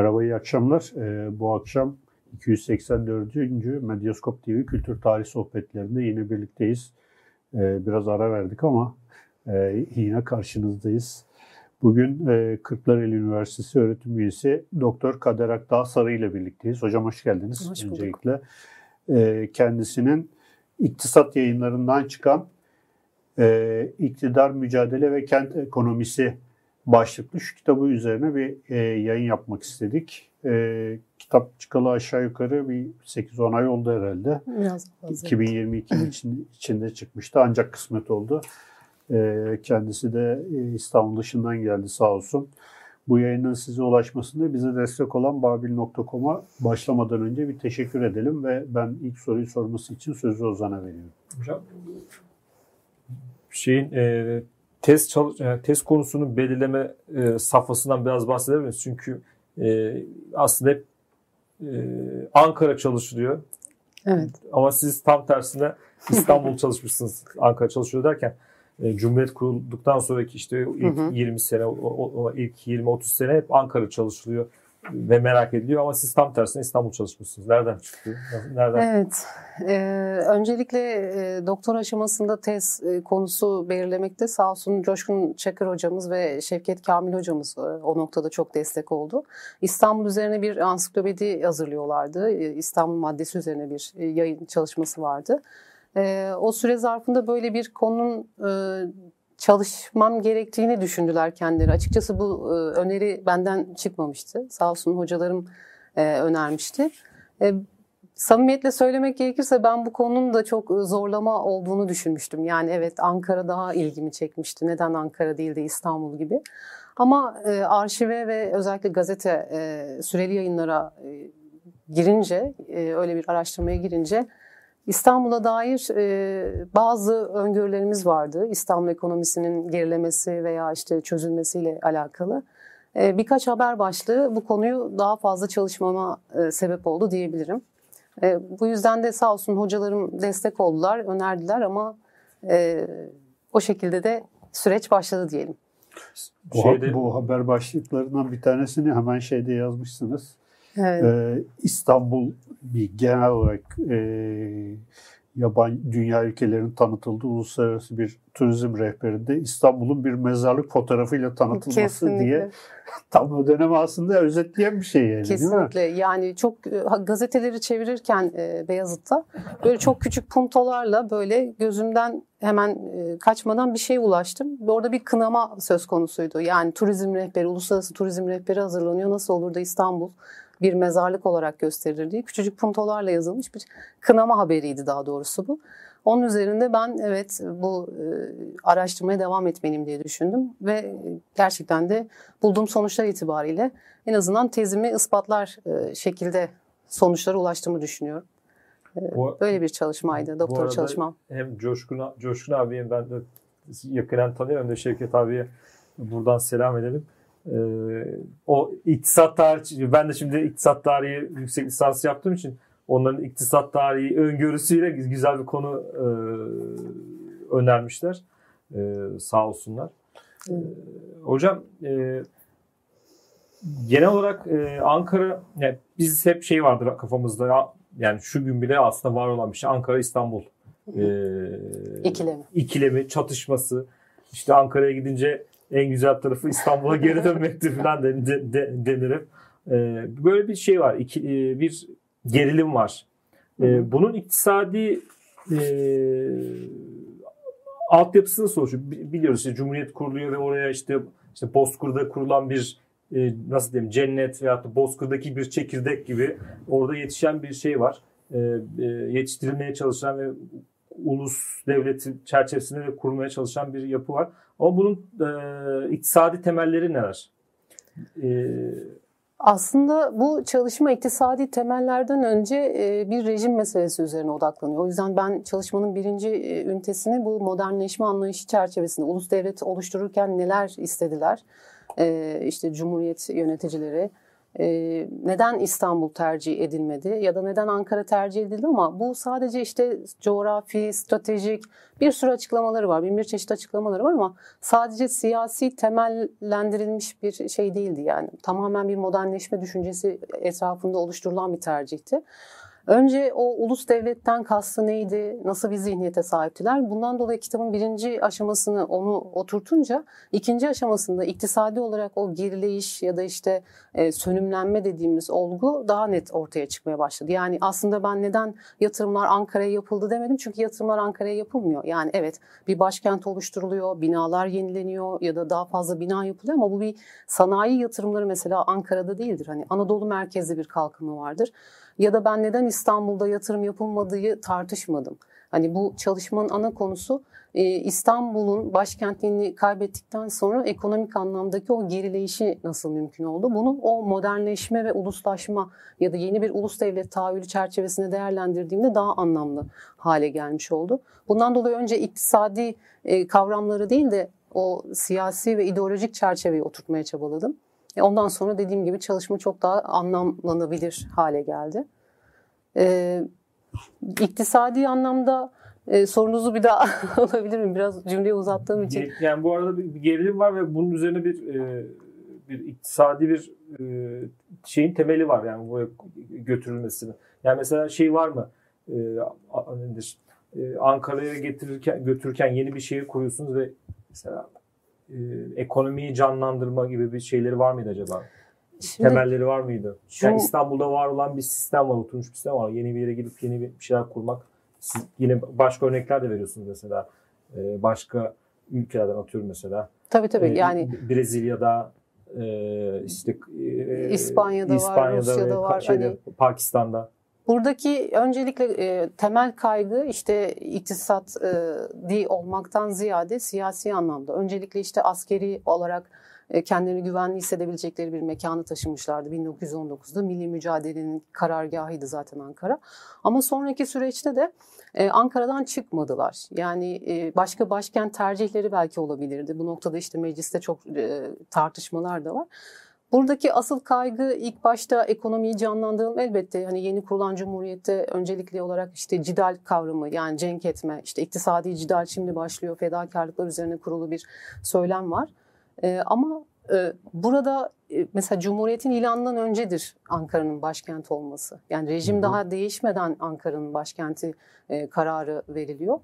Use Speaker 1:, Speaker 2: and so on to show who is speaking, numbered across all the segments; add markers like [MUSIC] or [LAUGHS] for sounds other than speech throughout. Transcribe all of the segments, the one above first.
Speaker 1: Merhaba, iyi akşamlar. Ee, bu akşam 284. Medyaskop TV Kültür Tarih Sohbetlerinde yine birlikteyiz. Ee, biraz ara verdik ama e, yine karşınızdayız. Bugün e, Kırklareli Üniversitesi öğretim üyesi Doktor Kader Akdağ Sarı ile birlikteyiz. Hocam hoş geldiniz
Speaker 2: hoş bulduk.
Speaker 1: öncelikle. E, kendisinin iktisat yayınlarından çıkan e, İktidar Mücadele ve Kent Ekonomisi başlıklı şu kitabı üzerine bir e, yayın yapmak istedik. E, kitap çıkalı aşağı yukarı bir 8-10 ay oldu herhalde.
Speaker 2: Biraz fazla.
Speaker 1: 2022 [CLEARS THROAT] için, içinde çıkmıştı ancak kısmet oldu. E, kendisi de e, İstanbul dışından geldi sağ olsun. Bu yayının size ulaşmasında bize destek olan babil.com'a başlamadan önce bir teşekkür edelim ve ben ilk soruyu sorması için sözü Ozan'a veriyorum.
Speaker 3: Hocam şeyin e, test çalış, yani test konusunu belirleme e, safhasından biraz bahsedebilir miyiz? Çünkü e, aslında hep e, Ankara çalışılıyor.
Speaker 2: Evet.
Speaker 3: Ama siz tam tersine İstanbul [LAUGHS] çalışmışsınız. Ankara çalışıyor derken e, Cumhuriyet kurulduktan sonraki işte ilk
Speaker 2: Hı hı.
Speaker 3: 20 sene, o, o- ilk 20-30 sene hep Ankara çalışılıyor ve merak ediliyor ama siz tam tersine İstanbul çalışmışsınız. Nereden çıktı? Nereden?
Speaker 2: Evet. Ee, öncelikle e, doktor aşamasında tez e, konusu belirlemekte sağ olsun Coşkun Çakır hocamız ve Şevket Kamil hocamız e, o noktada çok destek oldu. İstanbul üzerine bir ansiklopedi hazırlıyorlardı. E, İstanbul maddesi üzerine bir e, yayın çalışması vardı. E, o süre zarfında böyle bir konunun e, çalışmam gerektiğini düşündüler kendileri. Açıkçası bu e, öneri benden çıkmamıştı. Sağ olsun hocalarım e, önermişti. E, samimiyetle söylemek gerekirse ben bu konunun da çok zorlama olduğunu düşünmüştüm. Yani evet Ankara daha ilgimi çekmişti. Neden Ankara değil de İstanbul gibi. Ama arşive ve özellikle gazete süreli yayınlara girince, öyle bir araştırmaya girince İstanbul'a dair e, bazı öngörülerimiz vardı. İstanbul ekonomisinin gerilemesi veya işte çözülmesiyle alakalı. E, birkaç haber başlığı bu konuyu daha fazla çalışmama e, sebep oldu diyebilirim. E, bu yüzden de sağ olsun hocalarım destek oldular, önerdiler ama e, o şekilde de süreç başladı diyelim.
Speaker 1: Bu,
Speaker 3: Şeyde-
Speaker 1: bu haber başlıklarından bir tanesini hemen şeyde yazmışsınız.
Speaker 2: Evet.
Speaker 1: Ee, İstanbul bir genel olarak e, yabancı dünya ülkelerinin tanıtıldığı uluslararası bir turizm rehberinde İstanbul'un bir mezarlık fotoğrafıyla tanıtılması
Speaker 2: Kesinlikle.
Speaker 1: diye [LAUGHS] tam o dönemi aslında özetleyen bir şey yani değil mi?
Speaker 2: Kesinlikle yani çok e, gazeteleri çevirirken e, Beyazıt'ta böyle çok küçük puntolarla böyle gözümden hemen e, kaçmadan bir şey ulaştım. Orada bir kınama söz konusuydu. Yani turizm rehberi, uluslararası turizm rehberi hazırlanıyor. Nasıl olur da İstanbul bir mezarlık olarak gösterilir diye küçücük puntolarla yazılmış bir kınama haberiydi daha doğrusu bu. Onun üzerinde ben evet bu e, araştırmaya devam etmeliyim diye düşündüm ve gerçekten de bulduğum sonuçlar itibariyle en azından tezimi ispatlar e, şekilde sonuçlara ulaştığımı düşünüyorum. E,
Speaker 3: Bu-
Speaker 2: Böyle bir çalışmaydı,
Speaker 3: arada
Speaker 2: çalışmam.
Speaker 3: Hem Coşkun, Coşkun abiye ben de yakından tanıyorum hem de Şevket abiye buradan selam edelim. Ee, o iktisat tarihi, ben de şimdi iktisat tarihi yüksek lisans yaptığım için onların iktisat tarihi öngörüsüyle güzel bir konu e, önermişler. E, sağ olsunlar. E, hocam e, genel olarak e, Ankara, yani biz hep şey vardır kafamızda ya, yani şu gün bile aslında var olan bir şey Ankara İstanbul e,
Speaker 2: İkilemi.
Speaker 3: ikilemi çatışması işte Ankara'ya gidince en güzel tarafı İstanbul'a geri [LAUGHS] dönmektir falan de, de, de- denir hep. E, böyle bir şey var iki, e, bir gerilim var.
Speaker 2: Hı hı.
Speaker 3: E, bunun iktisadi e, altyapısını bi- biliyoruz işte Cumhuriyet kuruluyor ve oraya işte işte Bozkır'da kurulan bir e, nasıl diyeyim cennet veyahut da Bozkır'daki bir çekirdek gibi orada yetişen bir şey var. E, e, yetiştirilmeye çalışan ve ulus devleti çerçevesinde de kurmaya çalışan bir yapı var. Ama bunun e, iktisadi temelleri neler? E,
Speaker 2: Aslında bu çalışma iktisadi temellerden önce e, bir rejim meselesi üzerine odaklanıyor. O yüzden ben çalışmanın birinci e, ünitesini bu modernleşme anlayışı çerçevesinde ulus devlet oluştururken neler istediler? E, işte cumhuriyet yöneticileri neden İstanbul tercih edilmedi ya da neden Ankara tercih edildi ama bu sadece işte coğrafi, stratejik bir sürü açıklamaları var. Bin bir çeşit açıklamaları var ama sadece siyasi temellendirilmiş bir şey değildi yani. Tamamen bir modernleşme düşüncesi etrafında oluşturulan bir tercihti. Önce o ulus devletten kastı neydi, nasıl bir zihniyete sahiptiler? Bundan dolayı kitabın birinci aşamasını onu oturtunca ikinci aşamasında iktisadi olarak o gerileyiş ya da işte e, sönümlenme dediğimiz olgu daha net ortaya çıkmaya başladı. Yani aslında ben neden yatırımlar Ankara'ya yapıldı demedim çünkü yatırımlar Ankara'ya yapılmıyor. Yani evet bir başkent oluşturuluyor, binalar yenileniyor ya da daha fazla bina yapılıyor ama bu bir sanayi yatırımları mesela Ankara'da değildir. Hani Anadolu merkezli bir kalkınma vardır ya da ben neden İstanbul'da yatırım yapılmadığı tartışmadım. Hani bu çalışmanın ana konusu e, İstanbul'un başkentliğini kaybettikten sonra ekonomik anlamdaki o gerileyişi nasıl mümkün oldu? Bunu o modernleşme ve uluslaşma ya da yeni bir ulus devlet tahayyülü çerçevesinde değerlendirdiğimde daha anlamlı hale gelmiş oldu. Bundan dolayı önce iktisadi e, kavramları değil de o siyasi ve ideolojik çerçeveyi oturtmaya çabaladım. E, ondan sonra dediğim gibi çalışma çok daha anlamlanabilir hale geldi. Ee, iktisadi anlamda e, sorunuzu bir daha [LAUGHS] alabilir miyim? Biraz cümleyi uzattığım için.
Speaker 3: Yani bu arada bir gerilim var ve bunun üzerine bir e, bir iktisadi bir e, şeyin temeli var yani buraya götürülmesini. Yani mesela şey var mı? E? E, Ankara'ya getirirken götürürken yeni bir şehir kuruyorsunuz ve mesela e, ekonomiyi canlandırma gibi bir şeyleri var mıydı acaba? Şimdi, Temelleri var mıydı? Şu, yani İstanbul'da var olan bir sistem var, oturmuş bir sistem var. Yeni bir yere gidip yeni bir şeyler kurmak. Siz yine başka örnekler de veriyorsunuz mesela. E, başka ülkelerden atıyorum mesela.
Speaker 2: Tabii tabii e, yani.
Speaker 3: Brezilya'da e, işte
Speaker 2: e, İspanya'da, İspanya'da var, Rusya'da var.
Speaker 3: Şeyde, hani, Pakistan'da.
Speaker 2: Buradaki öncelikle e, temel kaygı işte iktisat e, di olmaktan ziyade siyasi anlamda. Öncelikle işte askeri olarak e, kendilerini güvenli hissedebilecekleri bir mekanı taşımışlardı 1919'da. Milli mücadelenin karargahıydı zaten Ankara. Ama sonraki süreçte de e, Ankara'dan çıkmadılar. Yani e, başka başkent tercihleri belki olabilirdi. Bu noktada işte mecliste çok tartışmalar da var. Buradaki asıl kaygı ilk başta ekonomiyi canlandıralım elbette hani yeni kurulan cumhuriyette öncelikli olarak işte cidal kavramı yani cenk etme işte iktisadi cidal şimdi başlıyor fedakarlıklar üzerine kurulu bir söylem var. Ee, ama e, burada e, mesela Cumhuriyet'in ilanından öncedir Ankara'nın başkenti olması. Yani rejim hı hı. daha değişmeden Ankara'nın başkenti e, kararı veriliyor.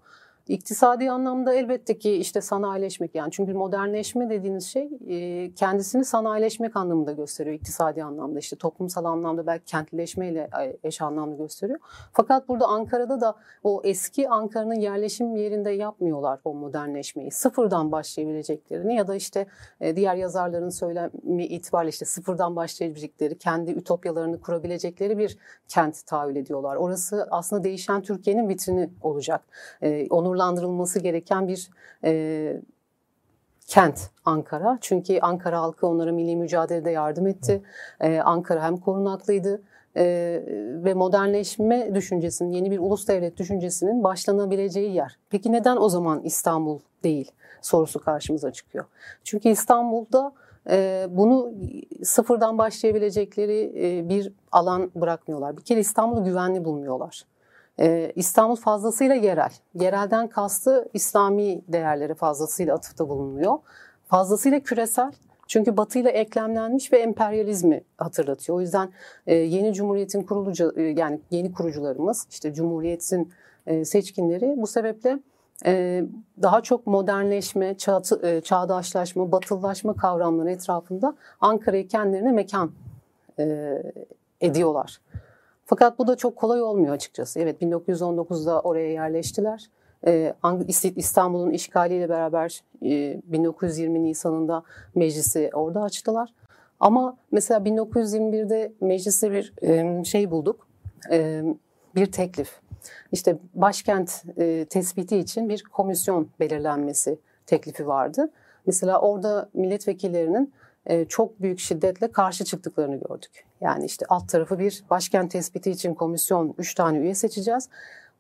Speaker 2: İktisadi anlamda elbette ki işte sanayileşmek yani çünkü modernleşme dediğiniz şey e, kendisini sanayileşmek anlamında gösteriyor iktisadi anlamda işte toplumsal anlamda belki kentlileşmeyle e, eş anlamlı gösteriyor. Fakat burada Ankara'da da o eski Ankara'nın yerleşim yerinde yapmıyorlar o modernleşmeyi. Sıfırdan başlayabileceklerini ya da işte e, diğer yazarların söylemi itibariyle işte sıfırdan başlayabilecekleri kendi ütopyalarını kurabilecekleri bir kent tahayyül ediyorlar. Orası aslında değişen Türkiye'nin vitrini olacak. Onur onurlandırılması gereken bir e, kent Ankara. Çünkü Ankara halkı onlara milli mücadelede yardım etti. Ee, Ankara hem korunaklıydı e, ve modernleşme düşüncesinin, yeni bir ulus devlet düşüncesinin başlanabileceği yer. Peki neden o zaman İstanbul değil sorusu karşımıza çıkıyor. Çünkü İstanbul'da e, bunu sıfırdan başlayabilecekleri e, bir alan bırakmıyorlar. Bir kere İstanbul'u güvenli bulmuyorlar. Ee, İstanbul fazlasıyla yerel. Yerelden kastı İslami değerleri fazlasıyla atıfta bulunuyor. Fazlasıyla küresel. Çünkü Batı ile eklemlenmiş ve emperyalizmi hatırlatıyor. O yüzden e, yeni cumhuriyetin kurulucu e, yani yeni kurucularımız işte cumhuriyetin e, seçkinleri bu sebeple daha çok modernleşme, çağ, çağdaşlaşma, batılılaşma kavramları etrafında Ankara'yı kendilerine mekan ediyorlar. Fakat bu da çok kolay olmuyor açıkçası. Evet 1919'da oraya yerleştiler. Ee, İstanbul'un işgaliyle beraber 1920 e, Nisan'ında meclisi orada açtılar. Ama mesela 1921'de mecliste bir e, şey bulduk, e, bir teklif. İşte başkent tespiti için bir komisyon belirlenmesi teklifi vardı. Mesela orada milletvekillerinin çok büyük şiddetle karşı çıktıklarını gördük. Yani işte alt tarafı bir başkent tespiti için komisyon 3 tane üye seçeceğiz.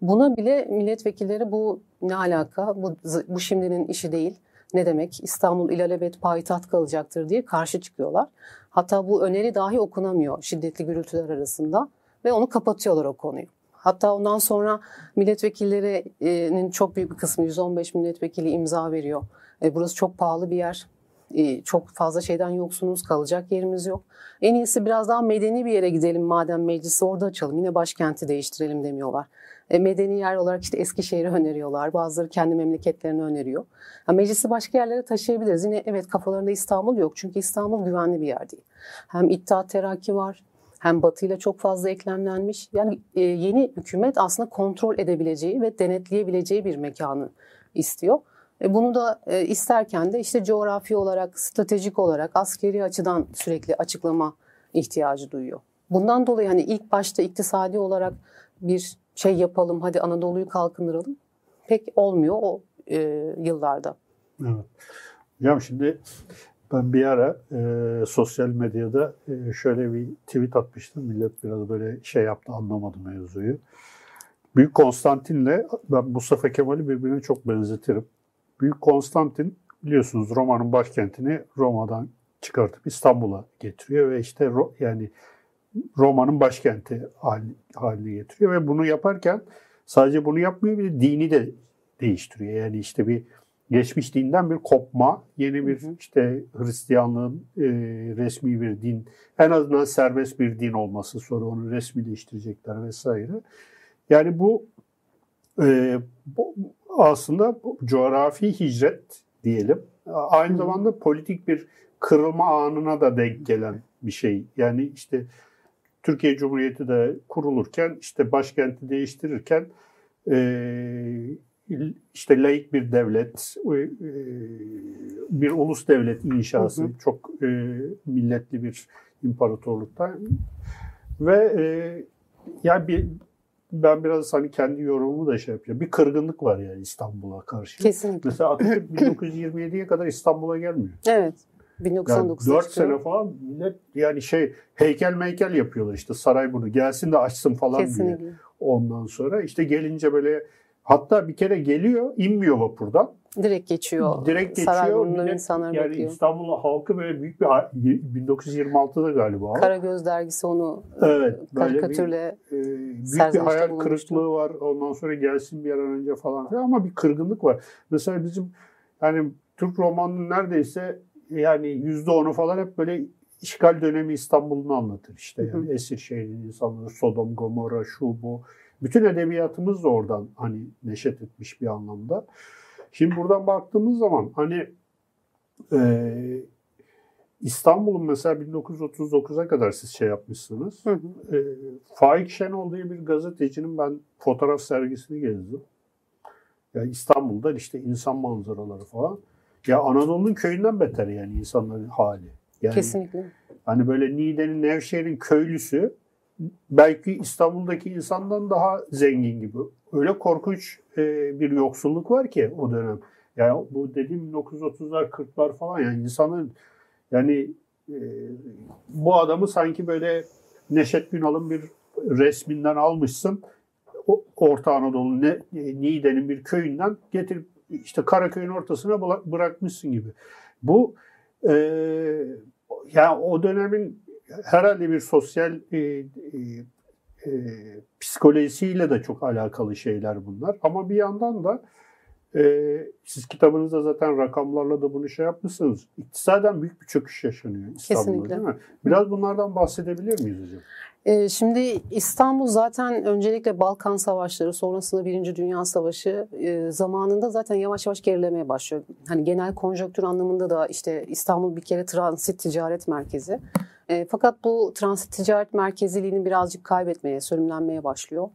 Speaker 2: Buna bile milletvekilleri bu ne alaka, bu, bu şimdinin işi değil, ne demek İstanbul ilelebet payitaht kalacaktır diye karşı çıkıyorlar. Hatta bu öneri dahi okunamıyor şiddetli gürültüler arasında ve onu kapatıyorlar o konuyu. Hatta ondan sonra milletvekillerinin çok büyük bir kısmı 115 milletvekili imza veriyor. E, burası çok pahalı bir yer. E, çok fazla şeyden yoksunuz, kalacak yerimiz yok. En iyisi biraz daha medeni bir yere gidelim madem meclisi orada açalım. Yine başkenti değiştirelim demiyorlar. E, medeni yer olarak işte Eskişehir'i öneriyorlar. Bazıları kendi memleketlerini öneriyor. Ha, meclisi başka yerlere taşıyabiliriz. Yine evet kafalarında İstanbul yok. Çünkü İstanbul güvenli bir yer değil. Hem İttihat Terakki var. Hem Batı ile çok fazla eklemlenmiş. Yani e, yeni hükümet aslında kontrol edebileceği ve denetleyebileceği bir mekanı istiyor. E, bunu da e, isterken de işte coğrafi olarak, stratejik olarak, askeri açıdan sürekli açıklama ihtiyacı duyuyor. Bundan dolayı hani ilk başta iktisadi olarak bir şey yapalım, hadi Anadolu'yu kalkındıralım pek olmuyor o e, yıllarda.
Speaker 1: Evet. Hocam şimdi ben bir ara e, sosyal medyada e, şöyle bir tweet atmıştım. Millet biraz böyle şey yaptı anlamadı mevzuyu. Büyük Konstantin'le ben Mustafa Kemal'i birbirine çok benzetirim. Büyük Konstantin biliyorsunuz Roma'nın başkentini Roma'dan çıkartıp İstanbul'a getiriyor ve işte yani Roma'nın başkenti haline getiriyor ve bunu yaparken sadece bunu yapmıyor bir de dini de değiştiriyor. Yani işte bir geçmiş dinden bir kopma, yeni bir işte Hristiyanlığın e, resmi bir din, en azından serbest bir din olması, sonra onu resmileştirecekler vesaire. Yani bu, e, bu aslında coğrafi hicret diyelim. Aynı zamanda politik bir kırılma anına da denk gelen bir şey. Yani işte Türkiye Cumhuriyeti de kurulurken işte başkenti değiştirirken işte laik bir devlet, bir ulus devlet inşası, hı hı. çok milletli bir imparatorlukta ve e, yani bir ben biraz hani kendi yorumumu da şey yapacağım. Bir kırgınlık var yani İstanbul'a karşı.
Speaker 2: Kesinlikle.
Speaker 1: Mesela Atatürk [CLEARS THROAT] 1927'ye kadar İstanbul'a gelmiyor.
Speaker 2: Evet. 1999
Speaker 1: yani 4 sene falan millet yani şey heykel meykel yapıyorlar işte saray bunu gelsin de açsın falan
Speaker 2: Kesinlikle.
Speaker 1: diye. Ondan sonra işte gelince böyle Hatta bir kere geliyor, inmiyor vapurdan.
Speaker 2: Direkt geçiyor.
Speaker 1: Direkt geçiyor.
Speaker 2: Millet, insanlar
Speaker 1: yani
Speaker 2: bekliyor.
Speaker 1: İstanbul halkı böyle büyük bir 1926'da galiba.
Speaker 2: Karagöz dergisi onu
Speaker 1: evet,
Speaker 2: karikatürle
Speaker 1: bir, e, büyük bir hayal kırıklığı var. Ondan sonra gelsin bir an önce falan filan ama bir kırgınlık var. Mesela bizim yani Türk romanının neredeyse yani yüzde onu falan hep böyle işgal dönemi İstanbul'unu anlatır işte. Yani hı hı. esir şehrin insanları, Sodom, Gomorra, şu bu. Bütün edebiyatımız da oradan hani neşet etmiş bir anlamda. Şimdi buradan baktığımız zaman hani e, İstanbul'un mesela 1939'a kadar siz şey yapmışsınız. Hı hı. E, Faik Şenol diye bir gazetecinin ben fotoğraf sergisini gezdim. Yani İstanbul'da işte insan manzaraları falan. Ya Anadolu'nun köyünden beter yani insanların hali. Yani,
Speaker 2: Kesinlikle.
Speaker 1: Hani böyle Niğde'nin, Nevşehir'in köylüsü belki İstanbul'daki insandan daha zengin gibi. Öyle korkunç e, bir yoksulluk var ki o dönem. Yani bu dediğim 1930'lar 40'lar falan yani insanın yani e, bu adamı sanki böyle Neşet Günal'ın bir resminden almışsın. O, Orta Anadolu ne, Niğde'nin bir köyünden getirip işte Karaköy'ün ortasına bırakmışsın gibi. Bu e, yani o dönemin herhalde bir sosyal e, e, e, psikolojisiyle de çok alakalı şeyler bunlar. Ama bir yandan da e, siz kitabınızda zaten rakamlarla da bunu şey yapmışsınız. İktisaden büyük bir çöküş yaşanıyor İstanbul'da Kesinlikle. değil mi? Biraz bunlardan bahsedebilir miyiz hocam?
Speaker 2: Ee, şimdi İstanbul zaten öncelikle Balkan Savaşları sonrasında Birinci Dünya Savaşı e, zamanında zaten yavaş yavaş gerilemeye başlıyor. Hani genel konjonktür anlamında da işte İstanbul bir kere transit ticaret merkezi. E, fakat bu transit ticaret merkeziliğini birazcık kaybetmeye, sönümlenmeye başlıyor.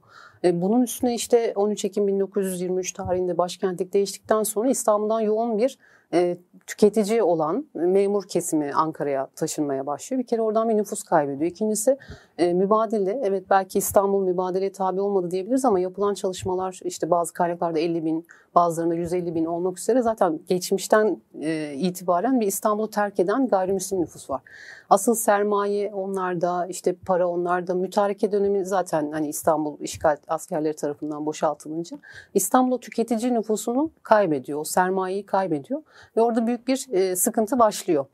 Speaker 2: E, bunun üstüne işte 13 Ekim 1923 tarihinde başkentlik değiştikten sonra İstanbul'dan yoğun bir e, tüketici olan memur kesimi Ankara'ya taşınmaya başlıyor. Bir kere oradan bir nüfus kaybediyor. İkincisi e, mübadele. Evet belki İstanbul mübadeleye tabi olmadı diyebiliriz ama yapılan çalışmalar işte bazı kaynaklarda 50 bin, bazılarında 150 bin olmak üzere zaten geçmişten e, itibaren bir İstanbul'u terk eden gayrimüslim nüfus var. Asıl sermaye onlarda, işte para onlarda. Mütareke dönemi zaten hani İstanbul işgal askerleri tarafından boşaltılınca İstanbul tüketici nüfusunu kaybediyor, sermayeyi kaybediyor ve orada büyük bir sıkıntı başlıyor.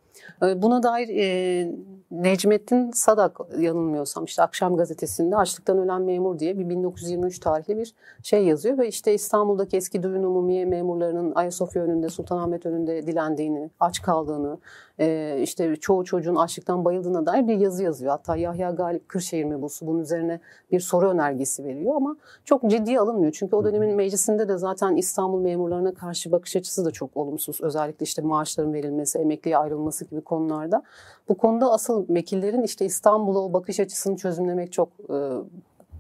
Speaker 2: E, buna dair e, Necmettin Sadak yanılmıyorsam işte Akşam Gazetesi'nde açlıktan ölen memur diye bir 1923 tarihli bir şey yazıyor ve işte İstanbul'daki eski düğün umumiye memurlarının Ayasofya önünde, Sultanahmet önünde dilendiğini, aç kaldığını, e, işte çoğu çocuğun açlıktan bayıldığına dair bir yazı yazıyor. Hatta Yahya Galip Kırşehir mebusu bunun üzerine bir soru önergesi veriyor ama çok ciddiye alınmıyor. Çünkü o dönemin meclisinde de zaten İstanbul memurlarına karşı bakış açısı da çok olumsuz. Özellikle işte maaşların verilmesi, emekliye ayrılması gibi konularda. Bu konuda asıl vekillerin işte İstanbul'a o bakış açısını çözümlemek çok e,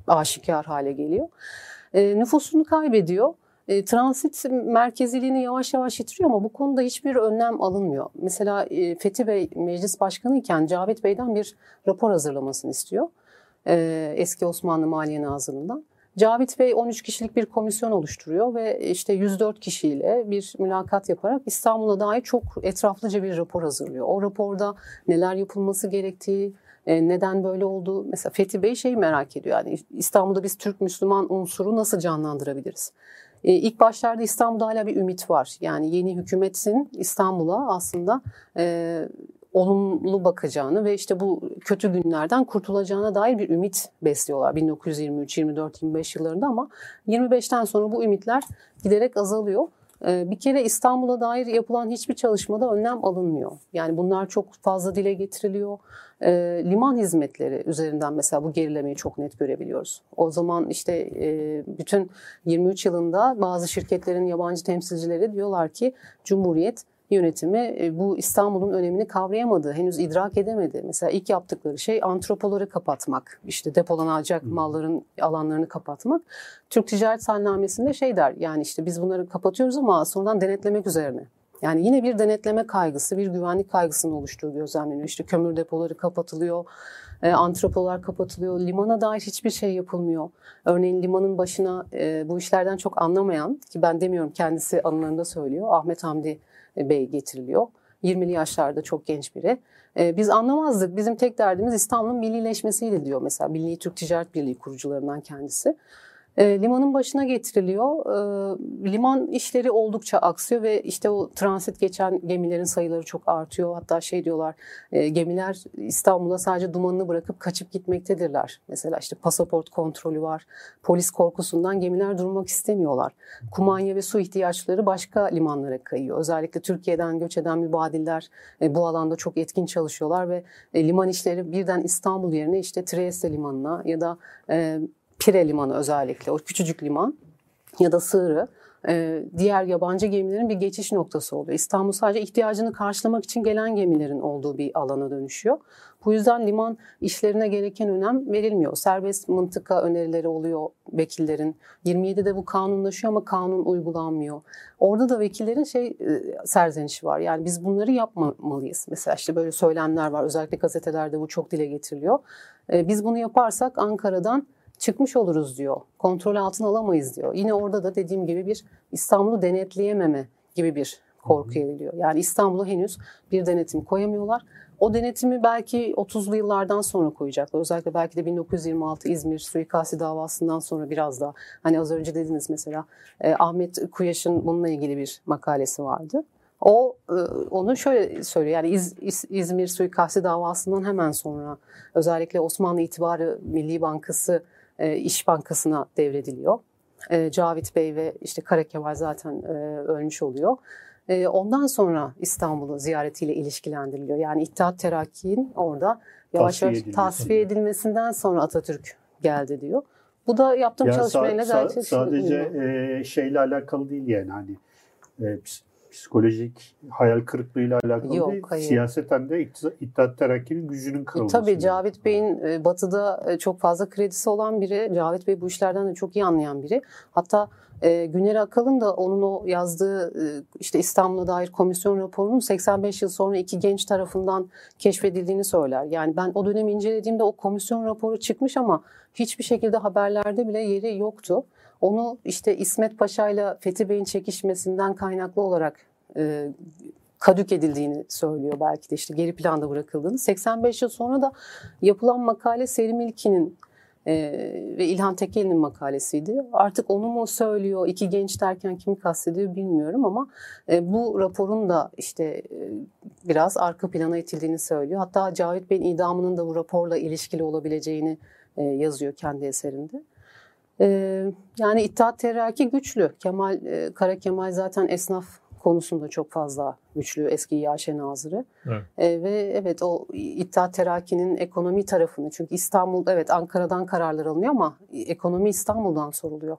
Speaker 2: aşikar hale geliyor. E, nüfusunu kaybediyor. E, transit merkeziliğini yavaş yavaş yitiriyor ama bu konuda hiçbir önlem alınmıyor. Mesela e, Fethi Bey meclis başkanı iken Cavit Bey'den bir rapor hazırlamasını istiyor. E, eski Osmanlı Maliye Nazırı'ndan. Cavit Bey 13 kişilik bir komisyon oluşturuyor ve işte 104 kişiyle bir mülakat yaparak İstanbul'a dair çok etraflıca bir rapor hazırlıyor. O raporda neler yapılması gerektiği, e, neden böyle oldu? Mesela Fethi Bey şeyi merak ediyor. Yani İstanbul'da biz Türk Müslüman unsuru nasıl canlandırabiliriz? E, ilk başlarda İstanbul'da hala bir ümit var. Yani yeni hükümetin İstanbul'a aslında e, olumlu bakacağını ve işte bu kötü günlerden kurtulacağına dair bir ümit besliyorlar 1923, 24, 25 yıllarında ama 25'ten sonra bu ümitler giderek azalıyor. Ee, bir kere İstanbul'a dair yapılan hiçbir çalışmada önlem alınmıyor. Yani bunlar çok fazla dile getiriliyor. Ee, liman hizmetleri üzerinden mesela bu gerilemeyi çok net görebiliyoruz. O zaman işte e, bütün 23 yılında bazı şirketlerin yabancı temsilcileri diyorlar ki Cumhuriyet yönetimi e, bu İstanbul'un önemini kavrayamadı, henüz idrak edemedi. Mesela ilk yaptıkları şey antropoları kapatmak, işte depolanacak malların alanlarını kapatmak. Türk Ticaret Sahnnamesi'nde şey der, yani işte biz bunları kapatıyoruz ama sonradan denetlemek üzerine. Yani yine bir denetleme kaygısı, bir güvenlik kaygısının oluştuğu gözlemleniyor. İşte kömür depoları kapatılıyor, e, antropolar kapatılıyor, limana dair hiçbir şey yapılmıyor. Örneğin limanın başına e, bu işlerden çok anlamayan, ki ben demiyorum kendisi anılarında söylüyor, Ahmet Hamdi Bey getiriliyor. 20'li yaşlarda çok genç biri. Ee, biz anlamazdık. Bizim tek derdimiz İstanbul'un millileşmesiydi diyor mesela. Milli Türk Ticaret Birliği kurucularından kendisi. E, limanın başına getiriliyor. E, liman işleri oldukça aksıyor ve işte o transit geçen gemilerin sayıları çok artıyor. Hatta şey diyorlar e, gemiler İstanbul'a sadece dumanını bırakıp kaçıp gitmektedirler. Mesela işte pasaport kontrolü var. Polis korkusundan gemiler durmak istemiyorlar. Kumanya ve su ihtiyaçları başka limanlara kayıyor. Özellikle Türkiye'den göç eden mübadiller e, bu alanda çok etkin çalışıyorlar ve e, liman işleri birden İstanbul yerine işte Trieste limanına ya da Pire Limanı özellikle o küçücük liman ya da Sığırı e, diğer yabancı gemilerin bir geçiş noktası oluyor. İstanbul sadece ihtiyacını karşılamak için gelen gemilerin olduğu bir alana dönüşüyor. Bu yüzden liman işlerine gereken önem verilmiyor. Serbest mıntıka önerileri oluyor vekillerin. 27'de bu kanunlaşıyor ama kanun uygulanmıyor. Orada da vekillerin şey e, serzenişi var. Yani biz bunları yapmamalıyız. Mesela işte böyle söylemler var. Özellikle gazetelerde bu çok dile getiriliyor. E, biz bunu yaparsak Ankara'dan çıkmış oluruz diyor. Kontrol altına alamayız diyor. Yine orada da dediğim gibi bir İstanbul'u denetleyememe gibi bir korku ediliyor. Yani İstanbul'u henüz bir denetim koyamıyorlar. O denetimi belki 30'lu yıllardan sonra koyacaklar. Özellikle belki de 1926 İzmir suikasti davasından sonra biraz daha. Hani az önce dediniz mesela e, Ahmet Kuyaş'ın bununla ilgili bir makalesi vardı. O e, onu şöyle söylüyor. Yani İz, İz, İzmir suikasti davasından hemen sonra özellikle Osmanlı İtibarı Milli Bankası İş Bankası'na devrediliyor. E, Cavit Bey ve işte Kara Kemal zaten e, ölmüş oluyor. E, ondan sonra İstanbul'u ziyaretiyle ilişkilendiriliyor. Yani İttihat Terakki'nin orada yavaş yavaş tasfiye edilmesinden sonra Atatürk geldi diyor. Bu da yaptığım yani çalışmayla
Speaker 1: sa- sa- sadece e, şeyle alakalı değil yani hani e, psikolojik hayal kırıklığıyla alakalı Yok, değil. Hayır. Siyaseten de İttihat Terakki'nin gücünün kırılması.
Speaker 2: E, tabii Cavit Bey'in e, batıda e, çok fazla kredisi olan biri. Cavit Bey bu işlerden de çok iyi anlayan biri. Hatta e, Güner Akalın da onun o yazdığı e, işte İstanbul'a dair komisyon raporunun 85 yıl sonra iki genç tarafından keşfedildiğini söyler. Yani ben o dönemi incelediğimde o komisyon raporu çıkmış ama hiçbir şekilde haberlerde bile yeri yoktu. Onu işte İsmet Paşa ile Fethi Bey'in çekişmesinden kaynaklı olarak e, kadük edildiğini söylüyor belki de işte geri planda bırakıldığını. 85 yıl sonra da yapılan makale Selim İlkin'in e, ve İlhan Tekeli'nin makalesiydi. Artık onu mu söylüyor, iki genç derken kimi kastediyor bilmiyorum ama e, bu raporun da işte e, biraz arka plana itildiğini söylüyor. Hatta Cavit Bey'in idamının da bu raporla ilişkili olabileceğini e, yazıyor kendi eserinde. E, yani İttihat Terakki güçlü. Kemal e, Kara Kemal zaten esnaf konusunda çok fazla güçlü eski İAŞ Nazırı. Evet. E, ve evet o İttihat Terakki'nin ekonomi tarafını çünkü İstanbul evet Ankara'dan kararlar alınıyor ama ekonomi İstanbul'dan soruluyor.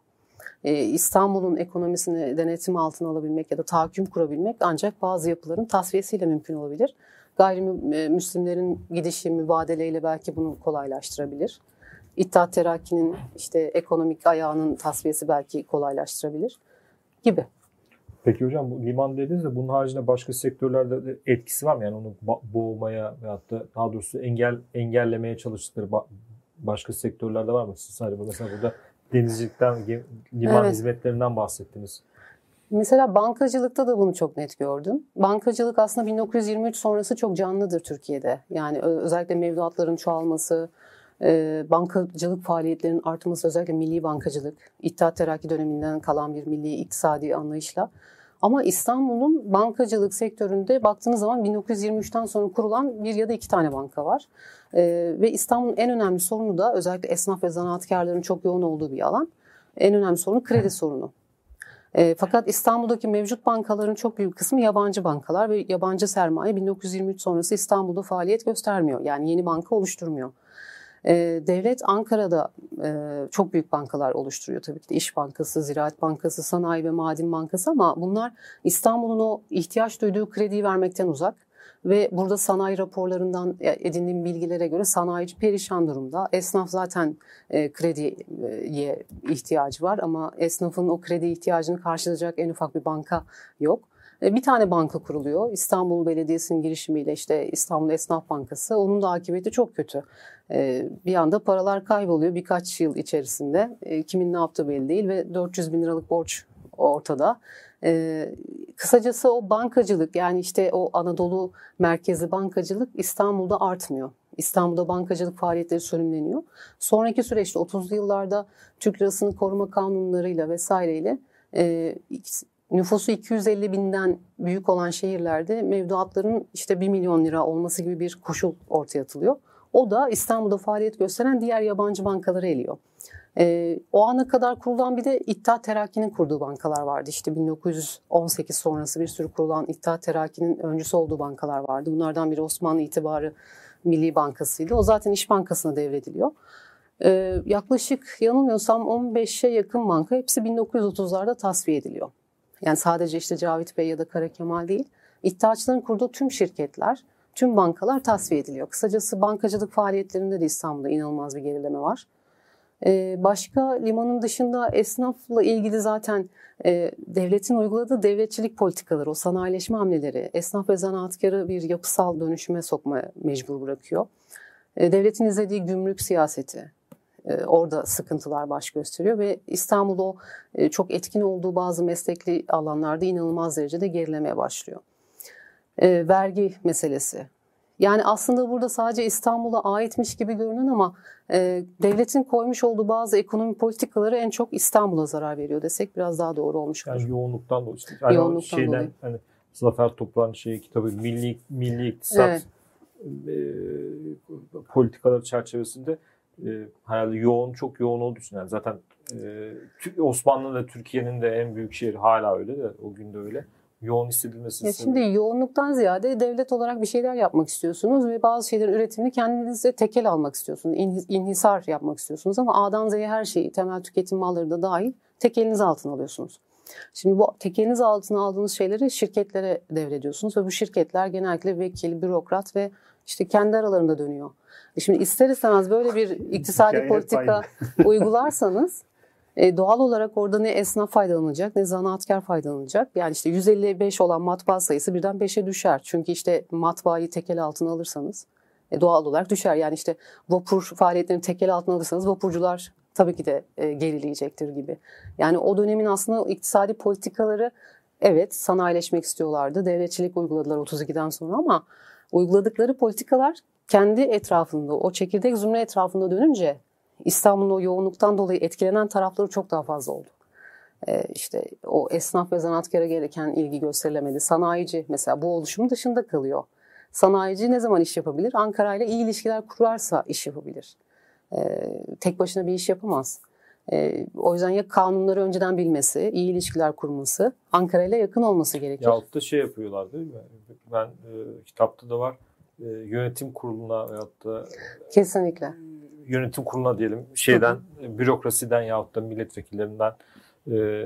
Speaker 2: E, İstanbul'un ekonomisini denetim altına alabilmek ya da tahakküm kurabilmek ancak bazı yapıların tasfiyesiyle mümkün olabilir. Gayrimüslimlerin gidişi mübadeleyle belki bunu kolaylaştırabilir. İttihat Terakki'nin işte ekonomik ayağının tasfiyesi belki kolaylaştırabilir gibi.
Speaker 3: Peki hocam bu liman dediniz de bunun haricinde başka sektörlerde de etkisi var mı? Yani onu boğmaya veyahut da daha doğrusu engel engellemeye çalıştıkları başka sektörlerde var mı? Siz sadece mesela burada denizcilikten, liman evet. hizmetlerinden bahsettiniz.
Speaker 2: Mesela bankacılıkta da bunu çok net gördüm. Bankacılık aslında 1923 sonrası çok canlıdır Türkiye'de. Yani özellikle mevduatların çoğalması, bankacılık faaliyetlerinin artması özellikle milli bankacılık, İttihat Terakki döneminden kalan bir milli iktisadi anlayışla ama İstanbul'un bankacılık sektöründe baktığınız zaman 1923'ten sonra kurulan bir ya da iki tane banka var. Ee, ve İstanbul'un en önemli sorunu da özellikle esnaf ve zanaatkarların çok yoğun olduğu bir alan. En önemli sorunu kredi sorunu. E, fakat İstanbul'daki mevcut bankaların çok büyük kısmı yabancı bankalar ve yabancı sermaye 1923 sonrası İstanbul'da faaliyet göstermiyor. Yani yeni banka oluşturmuyor. E, devlet Ankara'da e, çok büyük bankalar oluşturuyor tabii ki de İş Bankası, Ziraat Bankası, Sanayi ve Maden Bankası ama bunlar İstanbul'un o ihtiyaç duyduğu krediyi vermekten uzak. Ve burada sanayi raporlarından edindiğim bilgilere göre sanayici perişan durumda. Esnaf zaten e, krediye ihtiyacı var ama esnafın o kredi ihtiyacını karşılayacak en ufak bir banka yok. E, bir tane banka kuruluyor. İstanbul Belediyesi'nin girişimiyle işte İstanbul Esnaf Bankası. Onun da akıbeti çok kötü. E, bir anda paralar kayboluyor birkaç yıl içerisinde. E, kimin ne yaptığı belli değil ve 400 bin liralık borç ortada. Kısacası o bankacılık yani işte o Anadolu merkezi bankacılık İstanbul'da artmıyor. İstanbul'da bankacılık faaliyetleri sönümleniyor. Sonraki süreçte 30'lu yıllarda Türk lirasını koruma kanunlarıyla vesaireyle nüfusu 250 binden büyük olan şehirlerde mevduatların işte 1 milyon lira olması gibi bir koşul ortaya atılıyor. O da İstanbul'da faaliyet gösteren diğer yabancı bankaları eliyor. Ee, o ana kadar kurulan bir de İttihat Terakki'nin kurduğu bankalar vardı. İşte 1918 sonrası bir sürü kurulan İttihat Terakki'nin öncüsü olduğu bankalar vardı. Bunlardan biri Osmanlı İtibarı Milli Bankası'ydı. O zaten İş Bankası'na devrediliyor. Ee, yaklaşık yanılmıyorsam 15'e yakın banka hepsi 1930'larda tasfiye ediliyor. Yani sadece işte Cavit Bey ya da Kara Kemal değil. İttihatçıların kurduğu tüm şirketler, tüm bankalar tasfiye ediliyor. Kısacası bankacılık faaliyetlerinde de İstanbul'da inanılmaz bir gerileme var. Ee, başka limanın dışında esnafla ilgili zaten e, devletin uyguladığı devletçilik politikaları, o sanayileşme hamleleri esnaf ve zanaatkarı bir yapısal dönüşüme sokma mecbur bırakıyor. E, devletin izlediği gümrük siyaseti, orada sıkıntılar baş gösteriyor ve İstanbul'da o e, çok etkin olduğu bazı meslekli alanlarda inanılmaz derecede gerilemeye başlıyor. E, vergi meselesi. Yani aslında burada sadece İstanbul'a aitmiş gibi görünen ama devletin koymuş olduğu bazı ekonomi politikaları en çok İstanbul'a zarar veriyor desek biraz daha doğru olmuş olur.
Speaker 3: Yani yoğunluktan dolayı. Yani yoğunluktan şeyden, dolayı. Hani Zafer Toprak'ın şeyi kitabı Milli Milli İktisat evet. e, politikaları çerçevesinde e, herhalde yoğun, çok yoğun olduğu için yani zaten e, Osmanlı ve Türkiye'nin de en büyük şehri hala öyle de o gün de öyle. Yoğun hissedilmesi.
Speaker 2: Ya şimdi yoğunluktan ziyade devlet olarak bir şeyler yapmak istiyorsunuz ve bazı şeylerin üretimini kendinize tekel almak istiyorsunuz. İnhisar yapmak istiyorsunuz ama A'dan Z'ye her şeyi, temel tüketim malları da dahil tek eliniz altına alıyorsunuz. Şimdi bu tekeliniz altına aldığınız şeyleri şirketlere devrediyorsunuz ve bu şirketler genellikle vekil, bürokrat ve işte kendi aralarında dönüyor. E şimdi ister istemez böyle bir [LAUGHS] iktisadi politika [LAUGHS] uygularsanız e, doğal olarak orada ne esnaf faydalanacak ne zanaatkar faydalanacak. Yani işte 155 olan matbaa sayısı birden 5'e düşer. Çünkü işte matbaayı tekel altına alırsanız e, doğal olarak düşer. Yani işte vapur faaliyetlerini tekel altına alırsanız vapurcular tabii ki de e, gerileyecektir gibi. Yani o dönemin aslında iktisadi politikaları evet sanayileşmek istiyorlardı. Devletçilik uyguladılar 32'den sonra ama uyguladıkları politikalar kendi etrafında, o çekirdek zümre etrafında dönünce İstanbul'un o yoğunluktan dolayı etkilenen tarafları çok daha fazla oldu. Ee, işte o esnaf ve zanaatkara gereken ilgi gösterilemedi. Sanayici mesela bu oluşumun dışında kalıyor. Sanayici ne zaman iş yapabilir? Ankara ile iyi ilişkiler kurarsa iş yapabilir. Ee, tek başına bir iş yapamaz. Ee, o yüzden ya kanunları önceden bilmesi, iyi ilişkiler kurması, Ankara ile yakın olması gerekiyor.
Speaker 3: Yahut da şey yapıyorlar değil mi? Ben e, kitapta da var. E, yönetim kuruluna veyahut da
Speaker 2: Kesinlikle.
Speaker 3: yönetim kuruluna diyelim şeyden e, bürokrasiden yahut da milletvekillerinden e,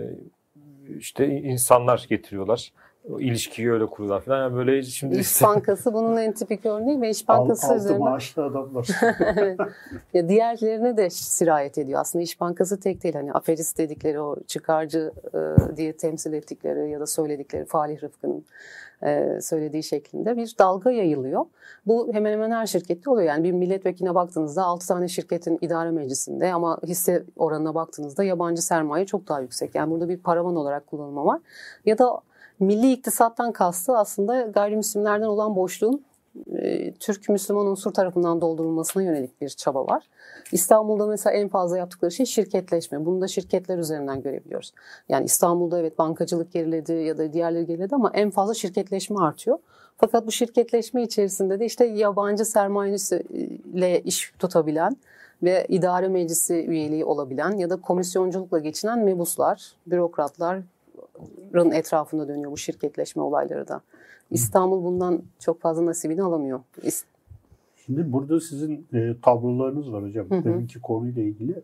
Speaker 3: işte insanlar getiriyorlar. O ilişkiyi öyle kuruyorlar falan. Yani böyle şimdi
Speaker 2: İş Bankası bunun en tipik örneği ve İş Bankası
Speaker 1: Altı
Speaker 2: üzerinden
Speaker 1: maaşlı adamlar. [LAUGHS]
Speaker 2: ya diğerlerine de sirayet ediyor. Aslında İş Bankası tek değil. Hani aferist dedikleri o çıkarcı e, diye temsil ettikleri ya da söyledikleri Falih Rıfkı'nın e, söylediği şeklinde bir dalga yayılıyor. Bu hemen hemen her şirkette oluyor. Yani bir milletvekiline baktığınızda 6 tane şirketin idare meclisinde ama hisse oranına baktığınızda yabancı sermaye çok daha yüksek. Yani burada bir paravan olarak kullanılma var. Ya da milli iktisattan kastı aslında gayrimüslimlerden olan boşluğun e, Türk Müslüman unsur tarafından doldurulmasına yönelik bir çaba var. İstanbul'da mesela en fazla yaptıkları şey şirketleşme. Bunu da şirketler üzerinden görebiliyoruz. Yani İstanbul'da evet bankacılık geriledi ya da diğerleri geriledi ama en fazla şirketleşme artıyor. Fakat bu şirketleşme içerisinde de işte yabancı sermayesiyle iş tutabilen ve idare meclisi üyeliği olabilen ya da komisyonculukla geçinen mebuslar, bürokratların etrafında dönüyor bu şirketleşme olayları da. İstanbul bundan çok fazla nasibini alamıyor.
Speaker 1: Şimdi burada sizin e, tablolarınız var hocam.
Speaker 2: Hı hı.
Speaker 1: Deminki konuyla ilgili.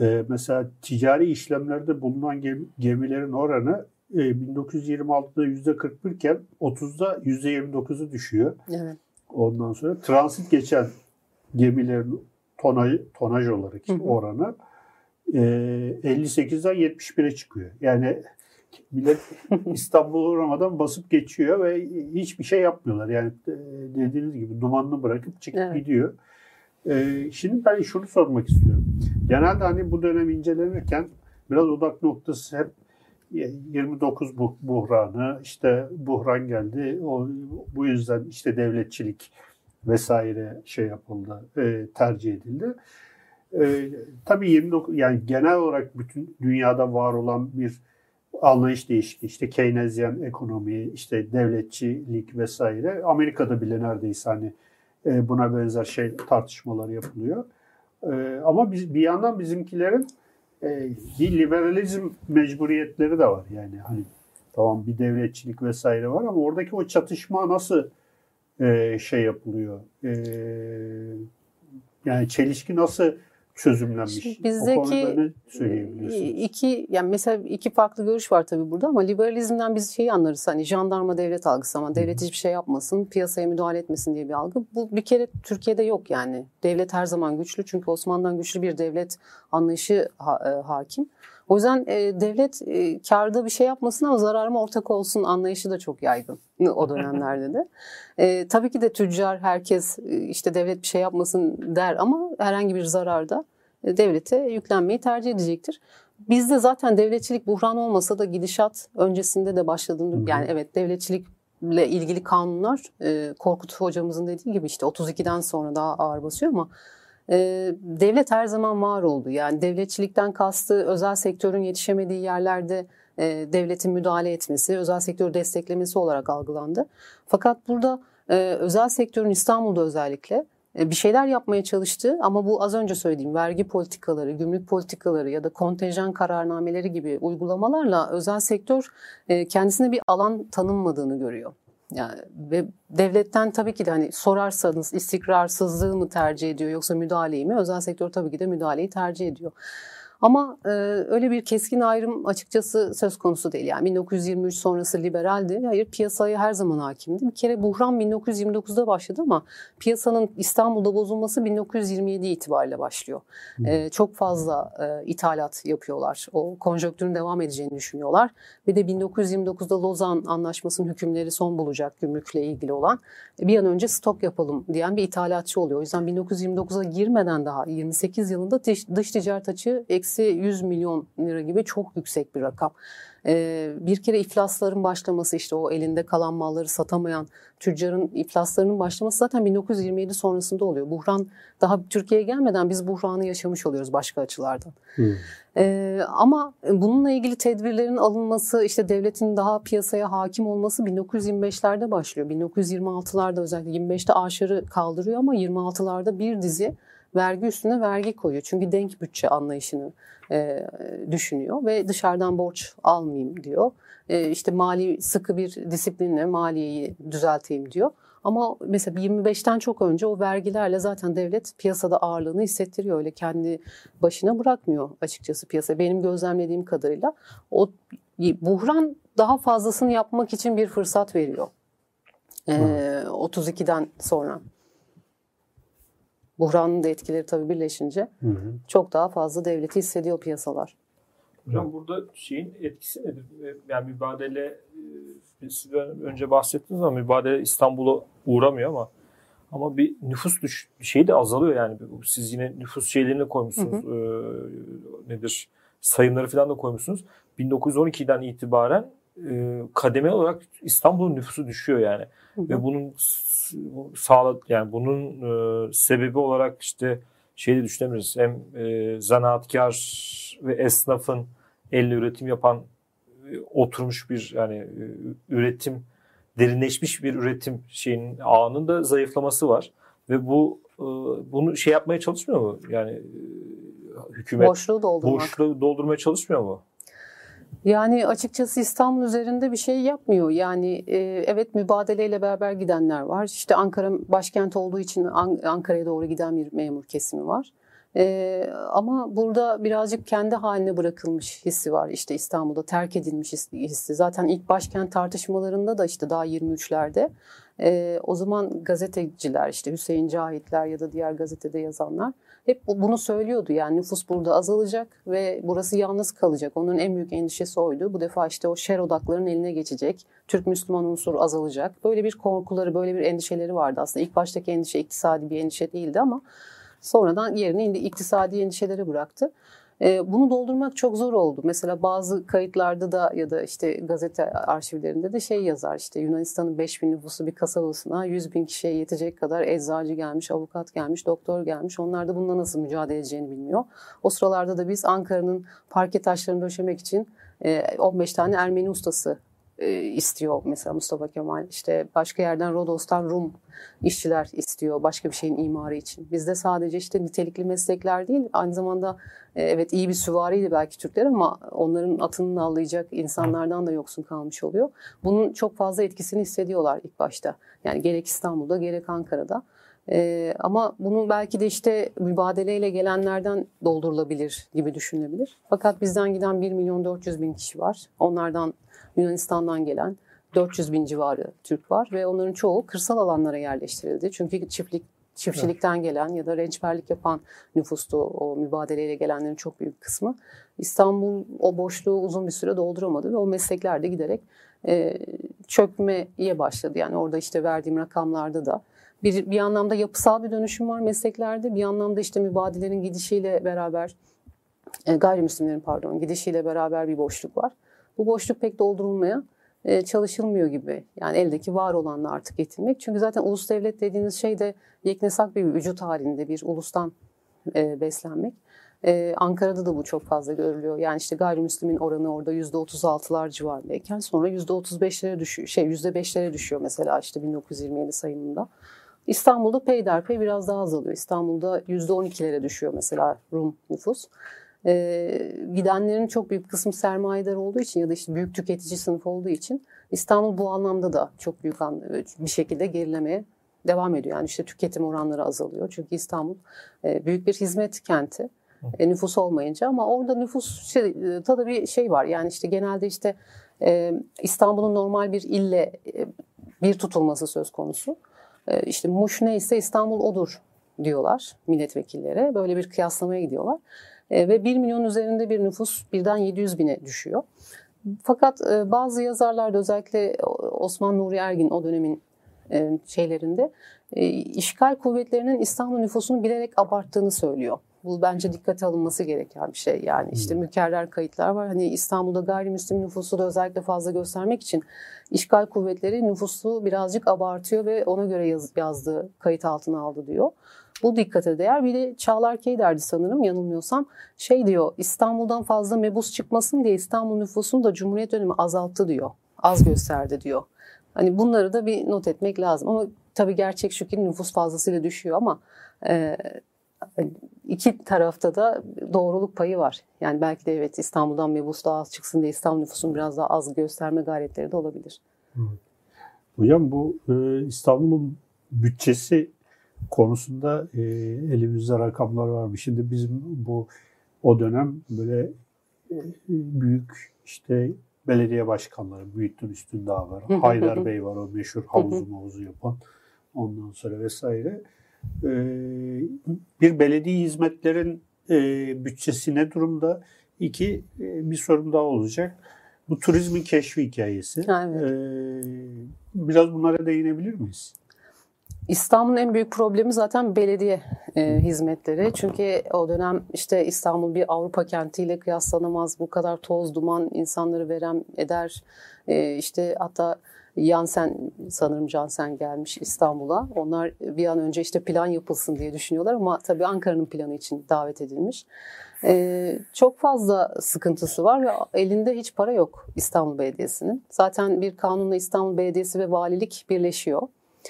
Speaker 1: E, mesela ticari işlemlerde bulunan gem- gemilerin oranı e, 1926'da %41 iken 30'da %29'u düşüyor.
Speaker 2: Evet.
Speaker 1: Ondan sonra transit geçen gemilerin tonaj, tonaj olarak
Speaker 2: Hı hı.
Speaker 1: oranı e, 58'den 71'e çıkıyor. Yani millet İstanbul'a uğramadan basıp geçiyor ve hiçbir şey yapmıyorlar. Yani e, dediğiniz gibi dumanını bırakıp çıkıp
Speaker 2: Evet.
Speaker 1: gidiyor. E, şimdi ben şunu sormak istiyorum. Genelde hani bu dönem incelenirken biraz odak noktası hep 29 bu- buhranı, işte buhran geldi. O, bu yüzden işte devletçilik vesaire şey yapıldı, e, tercih edildi. E, tabii 29 yani genel olarak bütün dünyada var olan bir anlayış değişikliği. İşte Keynesyen ekonomi, işte devletçilik vesaire. Amerika'da bile neredeyse hani e, buna benzer şey tartışmalar yapılıyor. E, ama biz bir yandan bizimkilerin e, bir liberalizm mecburiyetleri de var. Yani hani tamam bir devletçilik vesaire var ama oradaki o çatışma nasıl şey yapılıyor? Yani çelişki nasıl çözümlenmiş?
Speaker 2: Şimdi bizdeki
Speaker 1: söyleyebilirsiniz?
Speaker 2: iki yani mesela iki farklı görüş var tabii burada ama liberalizmden biz şeyi anlarız hani jandarma devlet algısı ama devlet hiçbir şey yapmasın, piyasaya müdahale etmesin diye bir algı. Bu bir kere Türkiye'de yok yani. Devlet her zaman güçlü çünkü Osmanlı'dan güçlü bir devlet anlayışı ha- e, hakim. O yüzden e, devlet e, karda bir şey yapmasın ama zararıma ortak olsun anlayışı da çok yaygın o dönemlerde de. E, tabii ki de tüccar herkes e, işte devlet bir şey yapmasın der ama herhangi bir zararda e, devlete yüklenmeyi tercih edecektir. Bizde zaten devletçilik buhran olmasa da gidişat öncesinde de
Speaker 1: hı.
Speaker 2: yani evet devletçilikle ilgili kanunlar e, Korkut hocamızın dediği gibi işte 32'den sonra daha ağır basıyor ama devlet her zaman var oldu. Yani devletçilikten kastı özel sektörün yetişemediği yerlerde devletin müdahale etmesi, özel sektörü desteklemesi olarak algılandı. Fakat burada özel sektörün İstanbul'da özellikle bir şeyler yapmaya çalıştı ama bu az önce söylediğim vergi politikaları, gümrük politikaları ya da kontenjan kararnameleri gibi uygulamalarla özel sektör kendisine bir alan tanınmadığını görüyor. Yani ve devletten tabii ki de hani sorarsanız istikrarsızlığı mı tercih ediyor yoksa müdahaleyi mi? Özel sektör tabii ki de müdahaleyi tercih ediyor. Ama e, öyle bir keskin ayrım açıkçası söz konusu değil. Yani 1923 sonrası liberaldi. Hayır piyasaya her zaman hakimdi. Bir kere buhran 1929'da başladı ama piyasanın İstanbul'da bozulması 1927 itibariyle başlıyor. E, çok fazla e, ithalat yapıyorlar. O konjonktürün devam edeceğini düşünüyorlar. Bir de 1929'da Lozan Anlaşması'nın hükümleri son bulacak gümrükle ilgili olan. E, Bir an önce stok yapalım diyen bir ithalatçı oluyor. O yüzden 1929'a girmeden daha 28 yılında dış, dış ticaret açığı eksi eksi 100 milyon lira gibi çok yüksek bir rakam. Ee, bir kere iflasların başlaması işte o elinde kalan malları satamayan tüccarın iflaslarının başlaması zaten 1927 sonrasında oluyor. Buhran daha Türkiye'ye gelmeden biz buhranı yaşamış oluyoruz başka açılardan. Hmm. Ee, ama bununla ilgili tedbirlerin alınması işte devletin daha piyasaya hakim olması 1925'lerde başlıyor. 1926'larda özellikle 25'te aşırı kaldırıyor ama 26'larda bir dizi vergi üstüne vergi koyuyor. Çünkü denk bütçe anlayışını e, düşünüyor ve dışarıdan borç almayayım diyor. E, işte mali sıkı bir disiplinle maliyeyi düzelteyim diyor. Ama mesela 25'ten çok önce o vergilerle zaten devlet piyasada ağırlığını hissettiriyor. Öyle kendi başına bırakmıyor açıkçası piyasa. Benim gözlemlediğim kadarıyla o buhran daha fazlasını yapmak için bir fırsat veriyor. Ee, 32'den sonra. Buhranın da etkileri tabii birleşince hı hı. çok daha fazla devleti hissediyor piyasalar.
Speaker 3: Hocam burada şeyin etkisi nedir? Yani mübadele e, siz önce bahsettiniz ama mübadele İstanbul'a uğramıyor ama ama bir nüfus düş şeyi de azalıyor yani. Siz yine nüfus şeylerini koymuşsunuz. Hı hı. E, nedir? Sayımları falan da koymuşsunuz. 1912'den itibaren e, kademe olarak İstanbul'un nüfusu düşüyor yani. Hı hı. Ve bunun sağla yani bunun e, sebebi olarak işte şeyi düşünebiliriz. Hem e, zanaatkar ve esnafın elle üretim yapan e, oturmuş bir yani e, üretim derinleşmiş bir üretim şeyin ağının da zayıflaması var ve bu e, bunu şey yapmaya çalışmıyor mu? Yani e, hükümet
Speaker 2: boşluğu doldurmak.
Speaker 3: Boşluğu doldurmaya çalışmıyor mu?
Speaker 2: Yani açıkçası İstanbul üzerinde bir şey yapmıyor. Yani e, evet mübadeleyle beraber gidenler var. İşte Ankara başkent olduğu için An- Ankara'ya doğru giden bir memur kesimi var. E, ama burada birazcık kendi haline bırakılmış hissi var. İşte İstanbul'da terk edilmiş hissi. Zaten ilk başkent tartışmalarında da işte daha 23'lerde e, o zaman gazeteciler işte Hüseyin Cahitler ya da diğer gazetede yazanlar hep bunu söylüyordu. Yani nüfus burada azalacak ve burası yalnız kalacak. Onun en büyük endişesi oydu. Bu defa işte o şer odaklarının eline geçecek. Türk Müslüman unsur azalacak. Böyle bir korkuları, böyle bir endişeleri vardı aslında. İlk baştaki endişe iktisadi bir endişe değildi ama sonradan yerini iktisadi endişeleri bıraktı. E, bunu doldurmak çok zor oldu. Mesela bazı kayıtlarda da ya da işte gazete arşivlerinde de şey yazar işte Yunanistan'ın 5 bin nüfusu bir kasabasına 100 bin kişiye yetecek kadar eczacı gelmiş, avukat gelmiş, doktor gelmiş. Onlar da bununla nasıl mücadele edeceğini bilmiyor. O sıralarda da biz Ankara'nın parke taşlarını döşemek için 15 e, tane Ermeni ustası e, istiyor mesela Mustafa Kemal. İşte başka yerden Rodos'tan Rum işçiler istiyor başka bir şeyin imarı için. Bizde sadece işte nitelikli meslekler değil aynı zamanda e, evet iyi bir süvariydi belki Türkler ama onların atını nallayacak insanlardan da yoksun kalmış oluyor. Bunun çok fazla etkisini hissediyorlar ilk başta. Yani gerek İstanbul'da gerek Ankara'da. Ee, ama bunun belki de işte mübadeleyle gelenlerden doldurulabilir gibi düşünülebilir. Fakat bizden giden 1 milyon 400 bin kişi var. Onlardan Yunanistan'dan gelen 400 bin civarı Türk var ve onların çoğu kırsal alanlara yerleştirildi. Çünkü çiftlik çiftçilikten gelen ya da rençberlik yapan nüfustu o mübadeleyle gelenlerin çok büyük kısmı. İstanbul o boşluğu uzun bir süre dolduramadı ve o meslekler de giderek e, çökmeye başladı. Yani orada işte verdiğim rakamlarda da bir, bir anlamda yapısal bir dönüşüm var mesleklerde. Bir anlamda işte mübadelenin gidişiyle beraber e, gayrimüslimlerin pardon gidişiyle beraber bir boşluk var. Bu boşluk pek doldurulmaya e, çalışılmıyor gibi. Yani eldeki var olanla artık getirmek. Çünkü zaten ulus devlet dediğiniz şey de yeknesak bir vücut halinde bir ulustan e, beslenmek. Ee, Ankara'da da bu çok fazla görülüyor. Yani işte gayrimüslimin oranı orada %36'lar civarındayken sonra %35'lere düşüyor. Şey %5'lere düşüyor mesela işte 1927 sayımında. İstanbul'da peyderpey biraz daha azalıyor. İstanbul'da %12'lere düşüyor mesela Rum nüfus. Ee, gidenlerin çok büyük kısmı sermayedar olduğu için ya da işte büyük tüketici sınıf olduğu için İstanbul bu anlamda da çok büyük bir şekilde gerilemeye devam ediyor. Yani işte tüketim oranları azalıyor. Çünkü İstanbul e, büyük bir hizmet kenti. E, nüfus olmayınca ama orada nüfus şey, da bir şey var. Yani işte genelde işte e, İstanbul'un normal bir ille e, bir tutulması söz konusu. E, işte Muş neyse İstanbul odur diyorlar milletvekilleri. Böyle bir kıyaslamaya gidiyorlar. E, ve 1 milyon üzerinde bir nüfus birden 700 bine düşüyor. Fakat e, bazı yazarlarda özellikle Osman Nuri Ergin o dönemin e, şeylerinde e, işgal kuvvetlerinin İstanbul nüfusunu bilerek abarttığını söylüyor. Bu bence dikkate alınması gereken bir şey. Yani işte hmm. mükerrer kayıtlar var. Hani İstanbul'da gayrimüslim nüfusu da özellikle fazla göstermek için işgal kuvvetleri nüfusu birazcık abartıyor ve ona göre yaz, yazdığı kayıt altına aldı diyor. Bu dikkate değer. Bir de Çağlar Key derdi sanırım yanılmıyorsam. Şey diyor İstanbul'dan fazla mebus çıkmasın diye İstanbul nüfusunu da Cumhuriyet dönemi azalttı diyor. Az gösterdi diyor. Hani bunları da bir not etmek lazım. Ama tabii gerçek şu ki nüfus fazlasıyla düşüyor ama e, iki tarafta da doğruluk payı var. Yani belki de evet İstanbul'dan mebus daha az çıksın diye İstanbul nüfusunu biraz daha az gösterme gayretleri de olabilir.
Speaker 1: Hocam bu e, İstanbul'un bütçesi konusunda e, elimizde rakamlar var? Şimdi bizim bu o dönem böyle e, büyük işte belediye başkanları Büyüttün Üstün Dağ var. Haydar Bey var o meşhur havuzu mavuzu yapan. Ondan sonra vesaire. E, bir belediye hizmetlerin e, bütçesi ne durumda? İki e, bir sorun daha olacak. Bu turizmin keşfi hikayesi. Evet. E, biraz bunlara değinebilir miyiz?
Speaker 2: İstanbul'un en büyük problemi zaten belediye e, hizmetleri. Çünkü o dönem işte İstanbul bir Avrupa kentiyle kıyaslanamaz. Bu kadar toz, duman insanları verem eder. E, işte hatta Yansen sanırım Cansen gelmiş İstanbul'a. Onlar bir an önce işte plan yapılsın diye düşünüyorlar ama tabii Ankara'nın planı için davet edilmiş. Ee, çok fazla sıkıntısı var ve elinde hiç para yok İstanbul Belediyesi'nin. Zaten bir kanunla İstanbul Belediyesi ve valilik birleşiyor.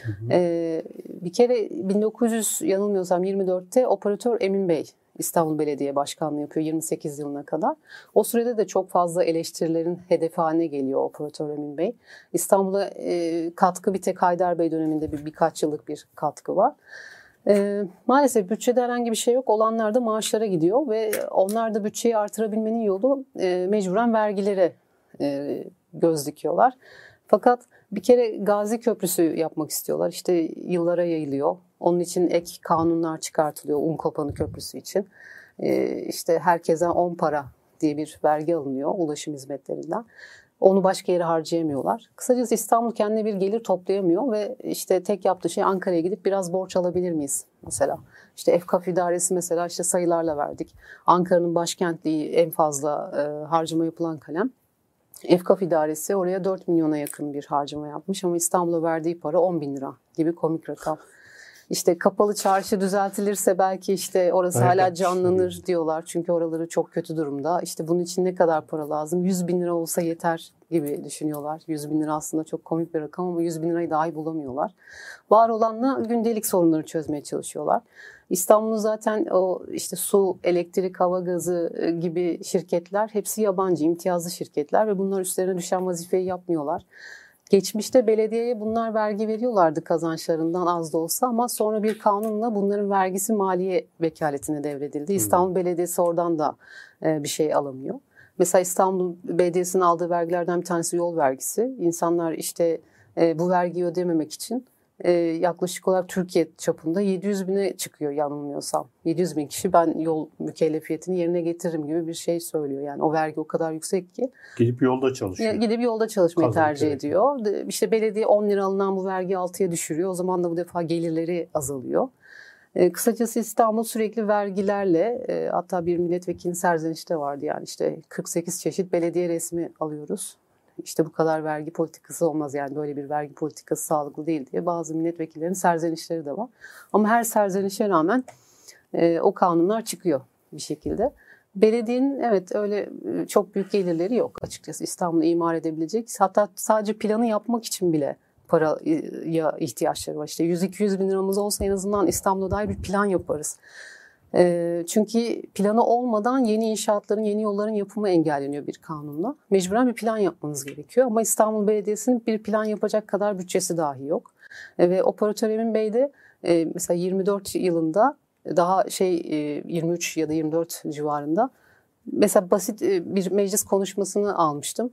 Speaker 2: Hı. Ee, bir kere 1900 yanılmıyorsam 24'te operatör Emin Bey İstanbul Belediye Başkanlığı yapıyor 28 yılına kadar. O sürede de çok fazla eleştirilerin hedefi haline geliyor operatör Emin Bey. İstanbul'a e, katkı bir tek Haydar Bey döneminde bir birkaç yıllık bir katkı var. E, maalesef bütçede herhangi bir şey yok. Olanlar da maaşlara gidiyor ve onlar da bütçeyi artırabilmenin yolu e, mecburen vergilere e, göz dikiyorlar. Fakat bir kere Gazi Köprüsü yapmak istiyorlar. İşte yıllara yayılıyor. Onun için ek kanunlar çıkartılıyor Unkopanı Köprüsü için. Ee, işte herkese 10 para diye bir vergi alınıyor ulaşım hizmetlerinden. Onu başka yere harcayamıyorlar. Kısacası İstanbul kendine bir gelir toplayamıyor ve işte tek yaptığı şey Ankara'ya gidip biraz borç alabilir miyiz mesela? İşte Efkaf idaresi mesela işte sayılarla verdik. Ankara'nın başkentliği en fazla e, harcama yapılan kalem. Efkaf idaresi oraya 4 milyona yakın bir harcama yapmış ama İstanbul'a verdiği para 10 bin lira gibi komik rakam. İşte kapalı çarşı düzeltilirse belki işte orası evet, hala canlanır evet. diyorlar. Çünkü oraları çok kötü durumda. İşte bunun için ne kadar para lazım? 100 bin lira olsa yeter gibi düşünüyorlar. 100 bin lira aslında çok komik bir rakam ama 100 bin lirayı dahi bulamıyorlar. Var olanla gündelik sorunları çözmeye çalışıyorlar. İstanbul'un zaten o işte su, elektrik, hava gazı e, gibi şirketler hepsi yabancı, imtiyazlı şirketler ve bunlar üstlerine düşen vazifeyi yapmıyorlar. Geçmişte belediyeye bunlar vergi veriyorlardı kazançlarından az da olsa ama sonra bir kanunla bunların vergisi maliye vekaletine devredildi. İstanbul Belediyesi oradan da e, bir şey alamıyor. Mesela İstanbul Belediyesi'nin aldığı vergilerden bir tanesi yol vergisi. İnsanlar işte e, bu vergiyi ödememek için e, yaklaşık olarak Türkiye çapında 700 bine çıkıyor yanılmıyorsam. 700 bin kişi ben yol mükellefiyetini yerine getiririm gibi bir şey söylüyor. Yani o vergi o kadar yüksek ki.
Speaker 1: Gidip yolda çalışıyor.
Speaker 2: Gidip yolda çalışmayı Kazanç tercih evet. ediyor. İşte belediye 10 lira alınan bu vergi 6'ya düşürüyor. O zaman da bu defa gelirleri azalıyor. E, kısacası İstanbul sürekli vergilerle e, hatta bir milletvekili serzenişte vardı yani işte 48 çeşit belediye resmi alıyoruz işte bu kadar vergi politikası olmaz yani böyle bir vergi politikası sağlıklı değil diye bazı milletvekillerinin serzenişleri de var. Ama her serzenişe rağmen e, o kanunlar çıkıyor bir şekilde. Belediyenin evet öyle e, çok büyük gelirleri yok açıkçası İstanbul'u imar edebilecek. Hatta sadece planı yapmak için bile paraya ihtiyaçları var. İşte 100-200 bin liramız olsa en azından İstanbul'a dair bir plan yaparız. Ee, çünkü planı olmadan yeni inşaatların, yeni yolların yapımı engelleniyor bir kanunla. Mecburen bir plan yapmanız gerekiyor ama İstanbul Belediyesi'nin bir plan yapacak kadar bütçesi dahi yok. Ee, ve operatör Emin Bey de e, mesela 24 yılında daha şey 23 e, ya da 24 civarında mesela basit e, bir meclis konuşmasını almıştım.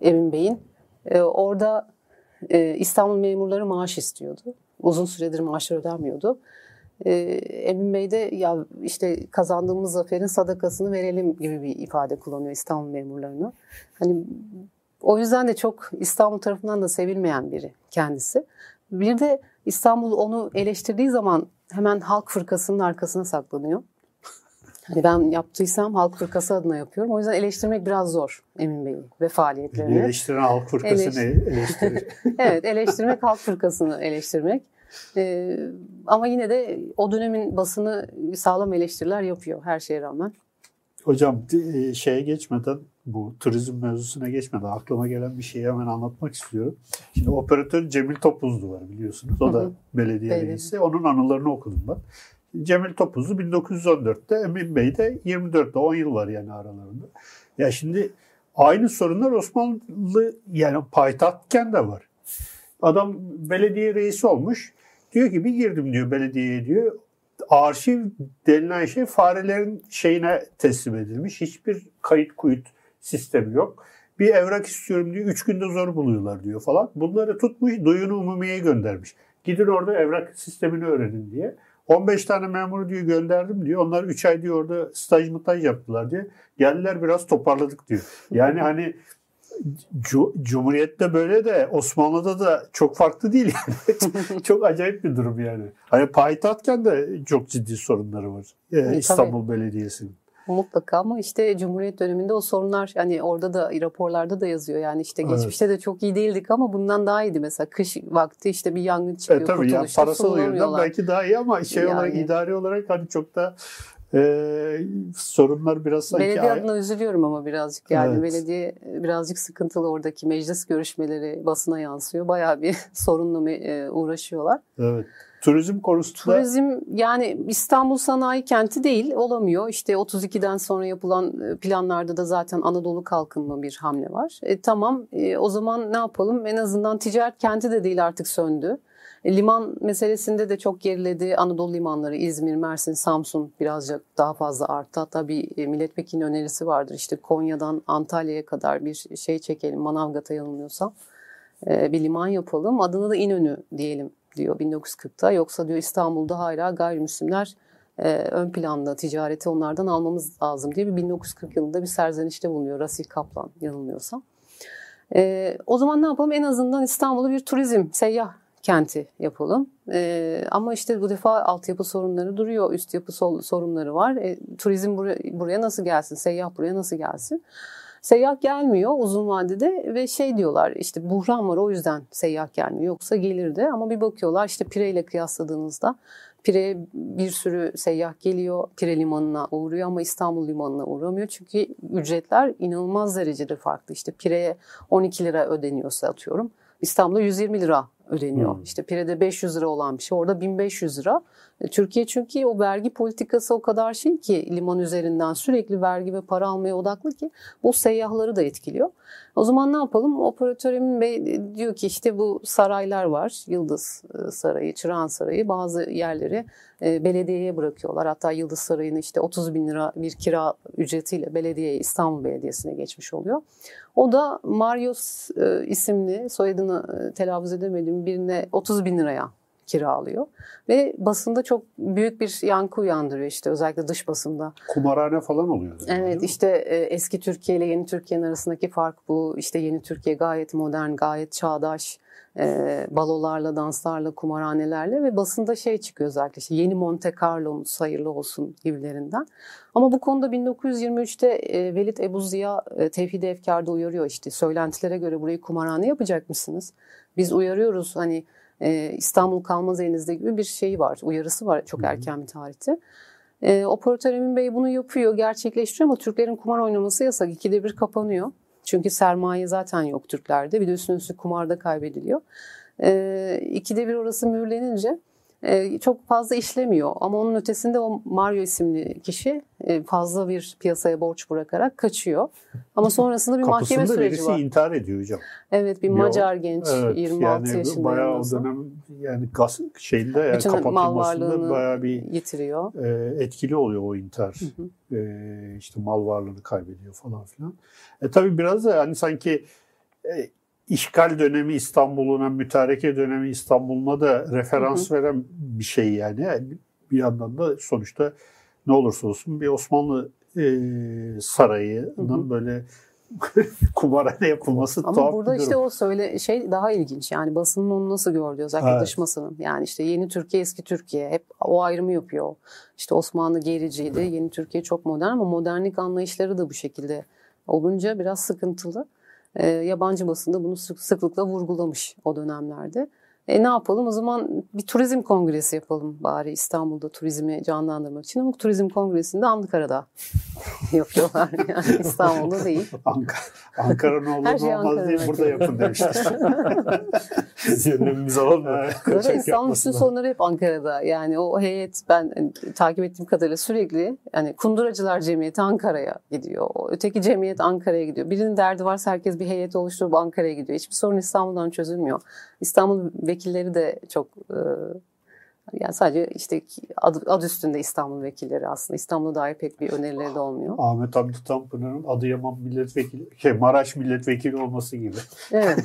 Speaker 2: Emin Bey'in. Orada İstanbul memurları maaş istiyordu. Uzun süredir maaşlar ödenmiyordu e, Emin Bey de ya işte kazandığımız zaferin sadakasını verelim gibi bir ifade kullanıyor İstanbul memurlarına. Hani o yüzden de çok İstanbul tarafından da sevilmeyen biri kendisi. Bir de İstanbul onu eleştirdiği zaman hemen halk fırkasının arkasına saklanıyor. [LAUGHS] Hani ben yaptıysam halk fırkası adına yapıyorum. O yüzden eleştirmek biraz zor Emin Bey'i ve faaliyetlerini.
Speaker 1: Eleştiren halk fırkasını eleştirir. [LAUGHS]
Speaker 2: evet eleştirmek halk fırkasını eleştirmek. Ee, ama yine de o dönemin basını sağlam eleştiriler yapıyor her şeye rağmen.
Speaker 1: Hocam e, şeye geçmeden bu turizm mevzusuna geçmeden aklıma gelen bir şeyi hemen anlatmak istiyorum. Şimdi operatör Cemil Topuzlu var biliyorsunuz. O da Belediye. reisi. Onun anılarını okudum ben. Cemil Topuzlu 1914'te, Emin Bey de 24'te 10 yıl var yani aralarında. Ya şimdi aynı sorunlar Osmanlı yani payitahtken de var. Adam belediye reisi olmuş. Diyor ki bir girdim diyor belediyeye diyor. Arşiv denilen şey farelerin şeyine teslim edilmiş. Hiçbir kayıt kuyut sistemi yok. Bir evrak istiyorum diyor. Üç günde zor buluyorlar diyor falan. Bunları tutmuş duyunu umumiyeye göndermiş. Gidin orada evrak sistemini öğrenin diye. 15 tane memuru diyor gönderdim diyor. Onlar 3 ay diyor orada staj mıtaj yaptılar diye. Geldiler biraz toparladık diyor. Yani hani Cumhuriyet'te böyle de Osmanlı'da da çok farklı değil yani. [LAUGHS] çok acayip bir durum yani. Hani payitahtken de çok ciddi sorunları var. Ee,
Speaker 2: tabii.
Speaker 1: İstanbul Belediyesi'nin.
Speaker 2: Mutlaka ama işte Cumhuriyet döneminde o sorunlar hani orada da raporlarda da yazıyor. Yani işte
Speaker 1: Evet.
Speaker 2: geçmişte de çok iyi değildik ama bundan daha iyiydi mesela. Kış vakti işte bir yangın çıkıyor.
Speaker 1: E, tabii
Speaker 2: kurtuluşta
Speaker 1: parasal yönden belki daha iyi ama şey olarak
Speaker 2: Yani.
Speaker 1: idari olarak hani çok da e, sorunlar biraz sanki
Speaker 2: Belediye adına üzülüyorum ama birazcık yani
Speaker 1: Evet.
Speaker 2: belediye birazcık sıkıntılı oradaki meclis görüşmeleri basına yansıyor. Bayağı bir [LAUGHS] sorunla e, uğraşıyorlar.
Speaker 1: evet. Turizm konusunda
Speaker 2: Turizm yani İstanbul sanayi kenti değil olamıyor. İşte 32'den sonra yapılan e, planlarda da zaten Anadolu kalkınma bir hamle var. E, tamam e, o zaman ne yapalım en azından ticaret kenti de değil artık söndü. Liman meselesinde de çok geriledi. Anadolu limanları İzmir, Mersin, Samsun birazcık daha fazla arttı. Hatta bir e, milletvekili önerisi vardır. İşte Konya'dan Antalya'ya kadar bir şey çekelim Manavgat'a yanılmıyorsam. E, bir liman yapalım. Adına da İnönü diyelim diyor 1940'ta. Yoksa diyor İstanbul'da hala gayrimüslimler e, ön planda ticareti onlardan almamız lazım diye bir 1940 yılında bir serzenişte bulunuyor Rasil Kaplan yanılmıyorsam. E, o zaman ne yapalım? En azından İstanbul'u bir turizm, seyyah kenti yapalım. E, ama işte bu defa altyapı sorunları duruyor, üst yapı sorunları var. E, turizm buraya, buraya nasıl gelsin, seyyah buraya nasıl gelsin? Seyyah gelmiyor uzun vadede ve şey diyorlar işte buhran var o yüzden seyyah gelmiyor. Yoksa gelirdi ama bir bakıyorlar işte Pire ile kıyasladığınızda Pire'ye bir sürü seyyah geliyor. Pire limanına uğruyor ama İstanbul limanına uğramıyor. Çünkü ücretler inanılmaz derecede farklı. İşte Pire'ye 12 lira ödeniyorsa atıyorum. İstanbul'da 120 lira ödeniyor.
Speaker 1: Hmm.
Speaker 2: İşte Pire'de 500 lira olan bir şey orada 1500 lira. Türkiye çünkü o vergi politikası o kadar şey ki liman üzerinden sürekli vergi ve para almaya odaklı ki bu seyyahları da etkiliyor. O zaman ne yapalım? Operatör Emin Bey e, diyor ki işte bu saraylar var. Yıldız e, Sarayı, Çırağan Sarayı bazı yerleri e, belediyeye bırakıyorlar. Hatta Yıldız Sarayı'nı işte 30 bin lira bir kira ücretiyle belediyeye İstanbul Belediyesi'ne geçmiş oluyor. O da Marius isimli soyadını telaffuz edemediğim birine 30 bin liraya kiralıyor. Ve basında çok büyük bir yankı uyandırıyor işte özellikle dış basında.
Speaker 1: kumarhane falan oluyor.
Speaker 2: Evet işte e, eski Türkiye ile yeni Türkiye'nin arasındaki fark bu. İşte yeni Türkiye gayet modern, gayet çağdaş. E, balolarla, danslarla, kumarhanelerle ve basında şey çıkıyor özellikle işte yeni Monte Carlo'muz hayırlı olsun gibilerinden. Ama bu konuda 1923'te e, Velid Ebu Ziya e, Tevhid-i Efkar'da uyarıyor işte söylentilere göre burayı kumarhane yapacak mısınız? Biz uyarıyoruz hani e, İstanbul kalmaz elinizde gibi bir şey var, uyarısı var çok erken bir tarihte. E, operatör Emin Bey bunu yapıyor, gerçekleştiriyor ama Türklerin kumar oynaması yasak. İkide bir kapanıyor. Çünkü sermaye zaten yok Türklerde. Bir de üstüne üstlük kumarda kaybediliyor. E, ikide bir orası mühürlenince çok fazla işlemiyor. Ama onun ötesinde o Mario isimli kişi e, fazla bir piyasaya borç bırakarak kaçıyor. Ama [LAUGHS] sonrasında bir mahkeme
Speaker 1: Kapısında
Speaker 2: süreci
Speaker 1: birisi
Speaker 2: var.
Speaker 1: intihar ediyor hocam.
Speaker 2: Evet bir
Speaker 1: Yo,
Speaker 2: Macar genç
Speaker 1: Evet,
Speaker 2: 26
Speaker 1: yani
Speaker 2: yaşında.
Speaker 1: bayağı o dönem yani gaz şeyinde yani
Speaker 2: Bütün
Speaker 1: kapatılmasında bayağı bir
Speaker 2: yitiriyor.
Speaker 1: e, etkili oluyor o intihar.
Speaker 2: Hı hı.
Speaker 1: E, işte mal varlığını kaybediyor falan filan. E tabii biraz da hani sanki e, işgal dönemi İstanbul'una, mütareke dönemi İstanbul'una da referans veren bir şey yani. Yani Bir yandan da sonuçta ne olursa olsun bir Osmanlı e, sarayının
Speaker 2: Hı hı.
Speaker 1: böyle [LAUGHS] kumarhane yapılması
Speaker 2: Ama
Speaker 1: tuhaf
Speaker 2: burada işte o söyle şey daha ilginç. Yani basının onu nasıl gördüğü özellikle
Speaker 1: Evet.
Speaker 2: dış basının. Yani işte yeni Türkiye eski Türkiye hep o ayrımı yapıyor. İşte Osmanlı gericiydi. Yeni Türkiye çok modern ama modernlik anlayışları da bu şekilde olunca biraz sıkıntılı. Ee, yabancı basında bunu sık, sıklıkla vurgulamış o dönemlerde. E ne yapalım o zaman bir turizm kongresi yapalım bari İstanbul'da turizmi canlandırmak için ama turizm kongresinde Ankara'da [LAUGHS] yapıyorlar yani İstanbul'da değil.
Speaker 1: Ankara, Ankara ne olur
Speaker 2: Her şey
Speaker 1: olmaz diye
Speaker 2: Ankara'da.
Speaker 1: burada yapın demişler. [LAUGHS]
Speaker 3: Mı?
Speaker 1: Evet,
Speaker 2: Zaten İstanbul bütün sorunları hep Ankara'da. Yani o heyet ben hani, takip ettiğim kadarıyla sürekli yani Kunduracılar Cemiyeti Ankara'ya gidiyor. O Öteki cemiyet Ankara'ya gidiyor. Birinin derdi varsa herkes bir heyet oluşturup Ankara'ya gidiyor. Hiçbir sorun İstanbul'dan çözülmüyor. İstanbul vekilleri de çok e, yani sadece işte adı, adı üstünde İstanbul vekilleri aslında. İstanbul'a dair pek bir önerileri de olmuyor.
Speaker 1: Ahmet Hamdi Tanpınar'ın Adıyaman milletvekili, şey Maraş milletvekili olması gibi.
Speaker 2: Evet.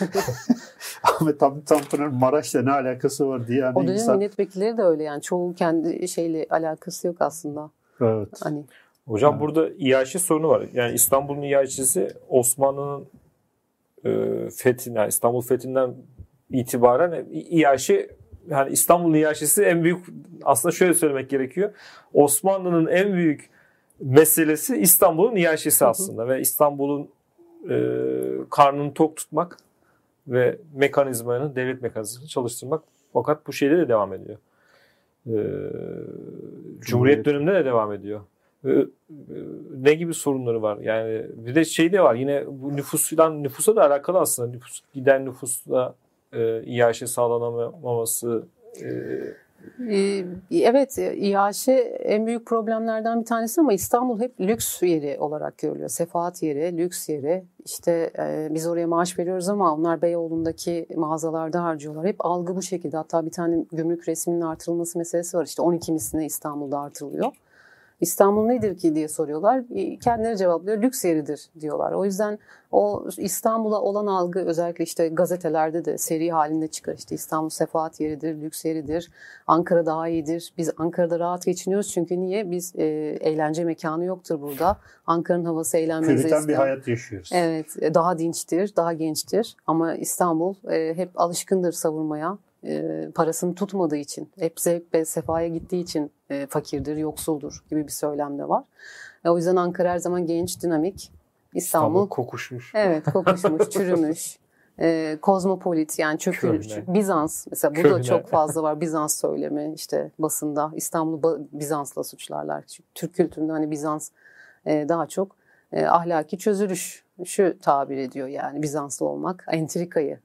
Speaker 2: [LAUGHS]
Speaker 1: Ahmet Hamdi Tanpınar'ın Maraş'la ne alakası var diye yani
Speaker 2: O dönem
Speaker 1: insan...
Speaker 2: milletvekilleri de öyle yani. Çoğu kendi şeyle alakası yok aslında.
Speaker 1: Evet.
Speaker 2: Hani
Speaker 3: Hocam
Speaker 1: Evet.
Speaker 3: burada iaşe sorunu var. Yani İstanbul'un iaşesi Osmanlı'nın e, fethinden, yani İstanbul fethinden itibaren iaşe yani İstanbul'un iaşesi en büyük aslında şöyle söylemek gerekiyor. Osmanlı'nın en büyük meselesi İstanbul'un iaşesi
Speaker 2: Hı hı.
Speaker 3: aslında ve İstanbul'un e, karnını tok tutmak ve mekanizmanın devlet mekanizmasını çalıştırmak fakat bu şeyde de devam ediyor. E, Cumhuriyet
Speaker 1: Cumhuriyet.
Speaker 3: döneminde de devam ediyor. E, e, ne gibi sorunları var? Yani bir de şey de var yine bu nüfusdan nüfusa da alakalı aslında nüfus giden nüfusla e, iaşe sağlanamaması e,
Speaker 2: Ee, Evet, İHŞ en büyük problemlerden bir tanesi ama İstanbul hep lüks yeri olarak görülüyor. Sefahat yeri, lüks yeri. İşte e, biz oraya maaş veriyoruz ama onlar Beyoğlu'ndaki mağazalarda harcıyorlar. Hep algı bu şekilde. Hatta bir tane gümrük resminin artırılması meselesi var. İşte 12 misline İstanbul'da artırılıyor. İstanbul nedir ki diye soruyorlar. E, Kendileri cevaplıyor. Lüks yeridir diyorlar. O yüzden o İstanbul'a olan algı özellikle işte gazetelerde de seri halinde çıkar. İşte İstanbul sefahat yeridir, lüks yeridir. Ankara daha iyidir. Biz Ankara'da rahat geçiniyoruz çünkü niye? Biz e, eğlence mekanı yoktur burada. Ankara'nın havası eğlenmenizi
Speaker 1: Püriten bir
Speaker 2: ister.
Speaker 1: hayat yaşıyoruz.
Speaker 2: Evet, e, daha dinçtir, daha gençtir. Ama İstanbul e, hep alışkındır savurmaya. E, parasını tutmadığı için, hep zevk ve sefaya gittiği için e, fakirdir, yoksuldur gibi bir söylem de var. E, o yüzden Ankara her zaman genç, dinamik. İstanbul,
Speaker 3: İstanbul kokuşmuş.
Speaker 2: evet kokuşmuş, [LAUGHS] çürümüş. E, kozmopolit yani çökülmüş.
Speaker 3: Köhne.
Speaker 2: Bizans mesela burada
Speaker 3: Köhne.
Speaker 2: çok fazla var Bizans söylemi işte basında. İstanbul'u Ba- Bizans'la suçlarlar. Çünkü Türk kültüründe hani Bizans e, daha çok e, ahlaki çözülüş şu tabir ediyor yani Bizanslı olmak entrikayı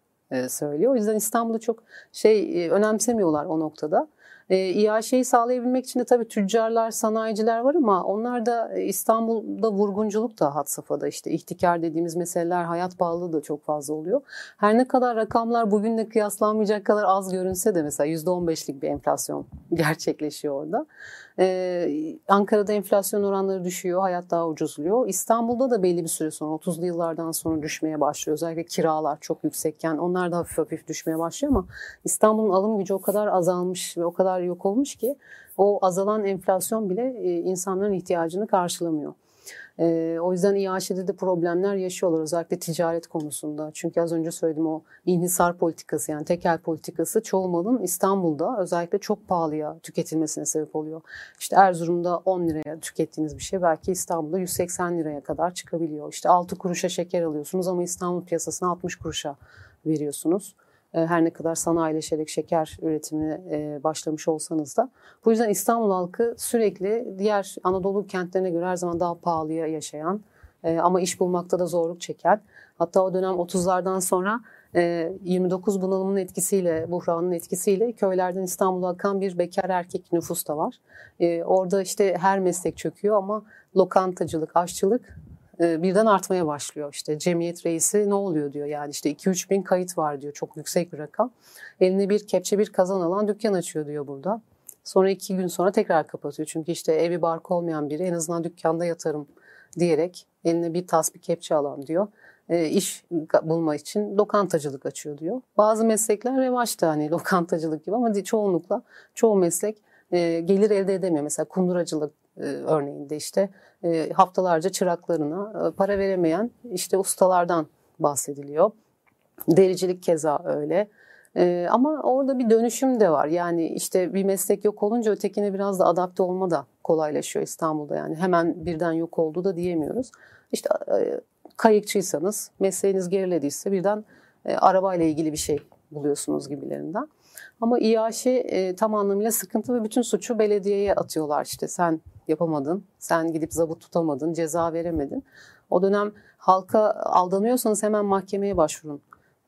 Speaker 2: söylüyor. O yüzden İstanbul'u çok şey e, önemsemiyorlar o noktada. E, İAŞ'yi sağlayabilmek için de tabii tüccarlar, sanayiciler var ama onlar da e, İstanbul'da vurgunculuk da had safhada. işte ihtikar dediğimiz meseleler, hayat pahalılığı da çok fazla oluyor. Her ne kadar rakamlar bugünle kıyaslanmayacak kadar az görünse de mesela %15'lik bir enflasyon [LAUGHS] gerçekleşiyor orada. Ee, Ankara'da enflasyon oranları düşüyor, hayat daha ucuzluyor. İstanbul'da da belli bir süre sonra 30'lu yıllardan sonra düşmeye başlıyor. Özellikle kiralar çok yüksekken onlar da hafif hafif düşmeye başlıyor ama İstanbul'un alım gücü o kadar azalmış ve o kadar yok olmuş ki o azalan enflasyon bile e, insanların ihtiyacını karşılamıyor. Ee, o yüzden İHŞ'de de problemler yaşıyorlar özellikle ticaret konusunda. Çünkü az önce söyledim o inhisar politikası yani tekel politikası çoğu malın İstanbul'da özellikle çok pahalıya tüketilmesine sebep oluyor. İşte Erzurum'da 10 liraya tükettiğiniz bir şey belki İstanbul'da 180 liraya kadar çıkabiliyor. İşte 6 kuruşa şeker alıyorsunuz ama İstanbul piyasasına 60 kuruşa veriyorsunuz. E, Her ne kadar sanayileşerek şeker üretimine e, başlamış olsanız da. Bu yüzden İstanbul halkı sürekli diğer Anadolu kentlerine göre her zaman daha pahalıya yaşayan e, ama iş bulmakta da zorluk çeken. Hatta o dönem 30'lardan sonra e, 29 bunalımının etkisiyle, buhranın etkisiyle köylerden İstanbul'a akan bir bekar erkek nüfus da var. E, Orada işte her meslek çöküyor ama lokantacılık, aşçılık e, birden artmaya başlıyor. İşte cemiyet reisi ne oluyor diyor yani işte 2-3 bin kayıt var diyor çok yüksek bir rakam. Eline bir kepçe bir kazan alan dükkan açıyor diyor burada. Sonra iki gün sonra tekrar kapatıyor. Çünkü işte evi barkı olmayan biri en azından dükkanda yatarım diyerek eline bir tas bir kepçe alan diyor. E, iş bulma için lokantacılık açıyor diyor. Bazı meslekler revaçta hani lokantacılık gibi ama çoğunlukla çoğu meslek e, gelir elde edemiyor. Mesela kunduracılık e, örneğinde işte e, haftalarca çıraklarına e, para veremeyen işte ustalardan bahsediliyor. Dericilik keza öyle. Ama orada bir dönüşüm de var. Yani işte bir meslek yok olunca ötekine biraz da adapte olma da kolaylaşıyor İstanbul'da. Yani hemen birden yok oldu da diyemiyoruz. İşte e, kayıkçıysanız mesleğiniz gerilediyse birden e, arabayla ilgili bir şey buluyorsunuz gibilerinden. Ama İAŞ e, tam anlamıyla sıkıntı ve bütün suçu belediyeye atıyorlar. İşte sen yapamadın, sen gidip zabıt tutamadın, ceza veremedin. O dönem halka aldanıyorsanız hemen mahkemeye başvurun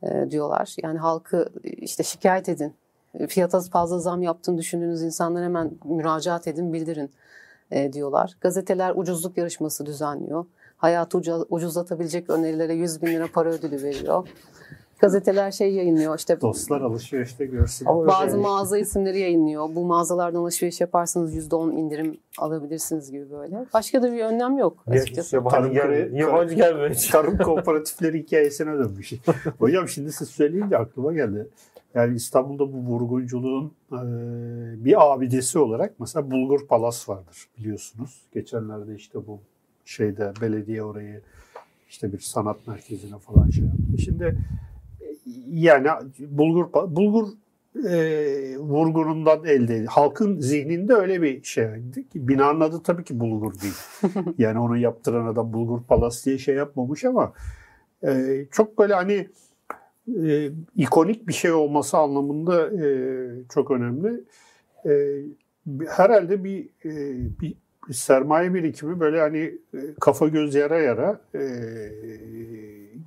Speaker 2: e, diyorlar. Yani halkı işte şikayet edin. Fiyata fazla zam yaptığını düşündüğünüz insanlar hemen müracaat edin, bildirin e, diyorlar. Gazeteler ucuzluk yarışması düzenliyor. Hayatı ucuzlatabilecek önerilere 100 bin lira para ödülü veriyor. Gazeteler şey yayınlıyor işte.
Speaker 1: Dostlar alışverişte görsün.
Speaker 2: Bazı mağaza isimleri yayınlıyor. Bu mağazalardan alışveriş yaparsanız %10 indirim alabilirsiniz gibi böyle. Başka da bir önlem yok açıkçası.
Speaker 3: Yabancı, gel, yabancı gelmiyor. [LAUGHS]
Speaker 1: Tarım kooperatifleri hikayesine dönmüş. [LAUGHS] Hocam şimdi siz söyleyince aklıma geldi. Yani İstanbul'da bu vurgunculuğun e, bir abidesi olarak mesela Bulgur Palas vardır biliyorsunuz. Geçenlerde işte bu şeyde belediye orayı işte bir sanat merkezine falan şey yaptı. Şimdi yani bulgur bulgur e, vurgunundan elde. Halkın zihninde öyle bir şey. Binanın adı tabii ki bulgur değil. [LAUGHS] yani onu yaptıran adam bulgur palas diye şey yapmamış ama e, çok böyle hani e, ikonik bir şey olması anlamında e, çok önemli. E, herhalde bir, e, bir sermaye birikimi böyle hani e, kafa göz yara yara e,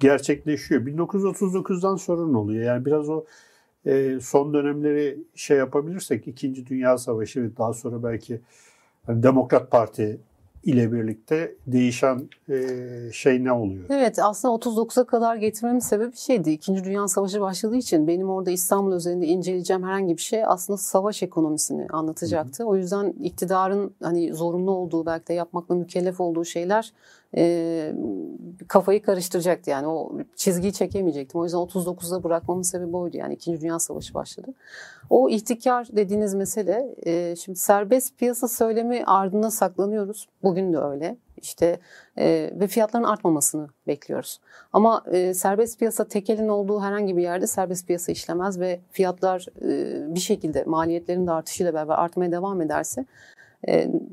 Speaker 1: gerçekleşiyor. 1939'dan sorun oluyor. Yani biraz o e, son dönemleri şey yapabilirsek İkinci Dünya Savaşı ve daha sonra belki hani Demokrat Parti ile birlikte değişen e, şey ne oluyor?
Speaker 2: Evet aslında 39'a kadar getirmemin sebebi şeydi. İkinci Dünya Savaşı başladığı için benim orada İstanbul üzerinde inceleyeceğim herhangi bir şey aslında savaş ekonomisini anlatacaktı. Hı hı. O yüzden iktidarın hani zorunlu olduğu belki de yapmakla mükellef olduğu şeyler e, kafayı karıştıracaktı. Yani o çizgiyi çekemeyecektim. O yüzden 39'da bırakmamın sebebi oydu. Yani İkinci Dünya Savaşı başladı. O ihtikar dediğiniz mesele e, şimdi serbest piyasa söylemi ardına saklanıyoruz. Bugün de öyle. İşte e, ve fiyatların artmamasını bekliyoruz. Ama e, serbest piyasa tekelin olduğu herhangi bir yerde serbest piyasa işlemez ve fiyatlar e, bir şekilde maliyetlerin de artışıyla beraber artmaya devam ederse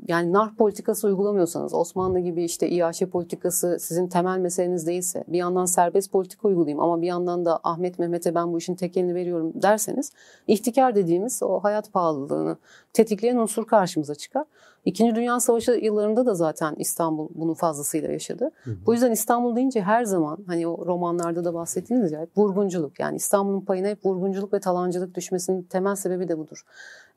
Speaker 2: yani nar politikası uygulamıyorsanız, Osmanlı gibi işte İAŞ politikası sizin temel meseleniz değilse, bir yandan serbest politika uygulayayım ama bir yandan da Ahmet Mehmet'e ben bu işin tekelini veriyorum derseniz, ihtikar dediğimiz o hayat pahalılığını tetikleyen unsur karşımıza çıkar. İkinci Dünya Savaşı yıllarında da zaten İstanbul bunu fazlasıyla yaşadı. Hı hı. Bu yüzden İstanbul deyince her zaman hani o romanlarda da bahsettiğiniz gibi vurgunculuk yani İstanbul'un payına hep vurgunculuk ve talancılık düşmesinin temel sebebi de budur.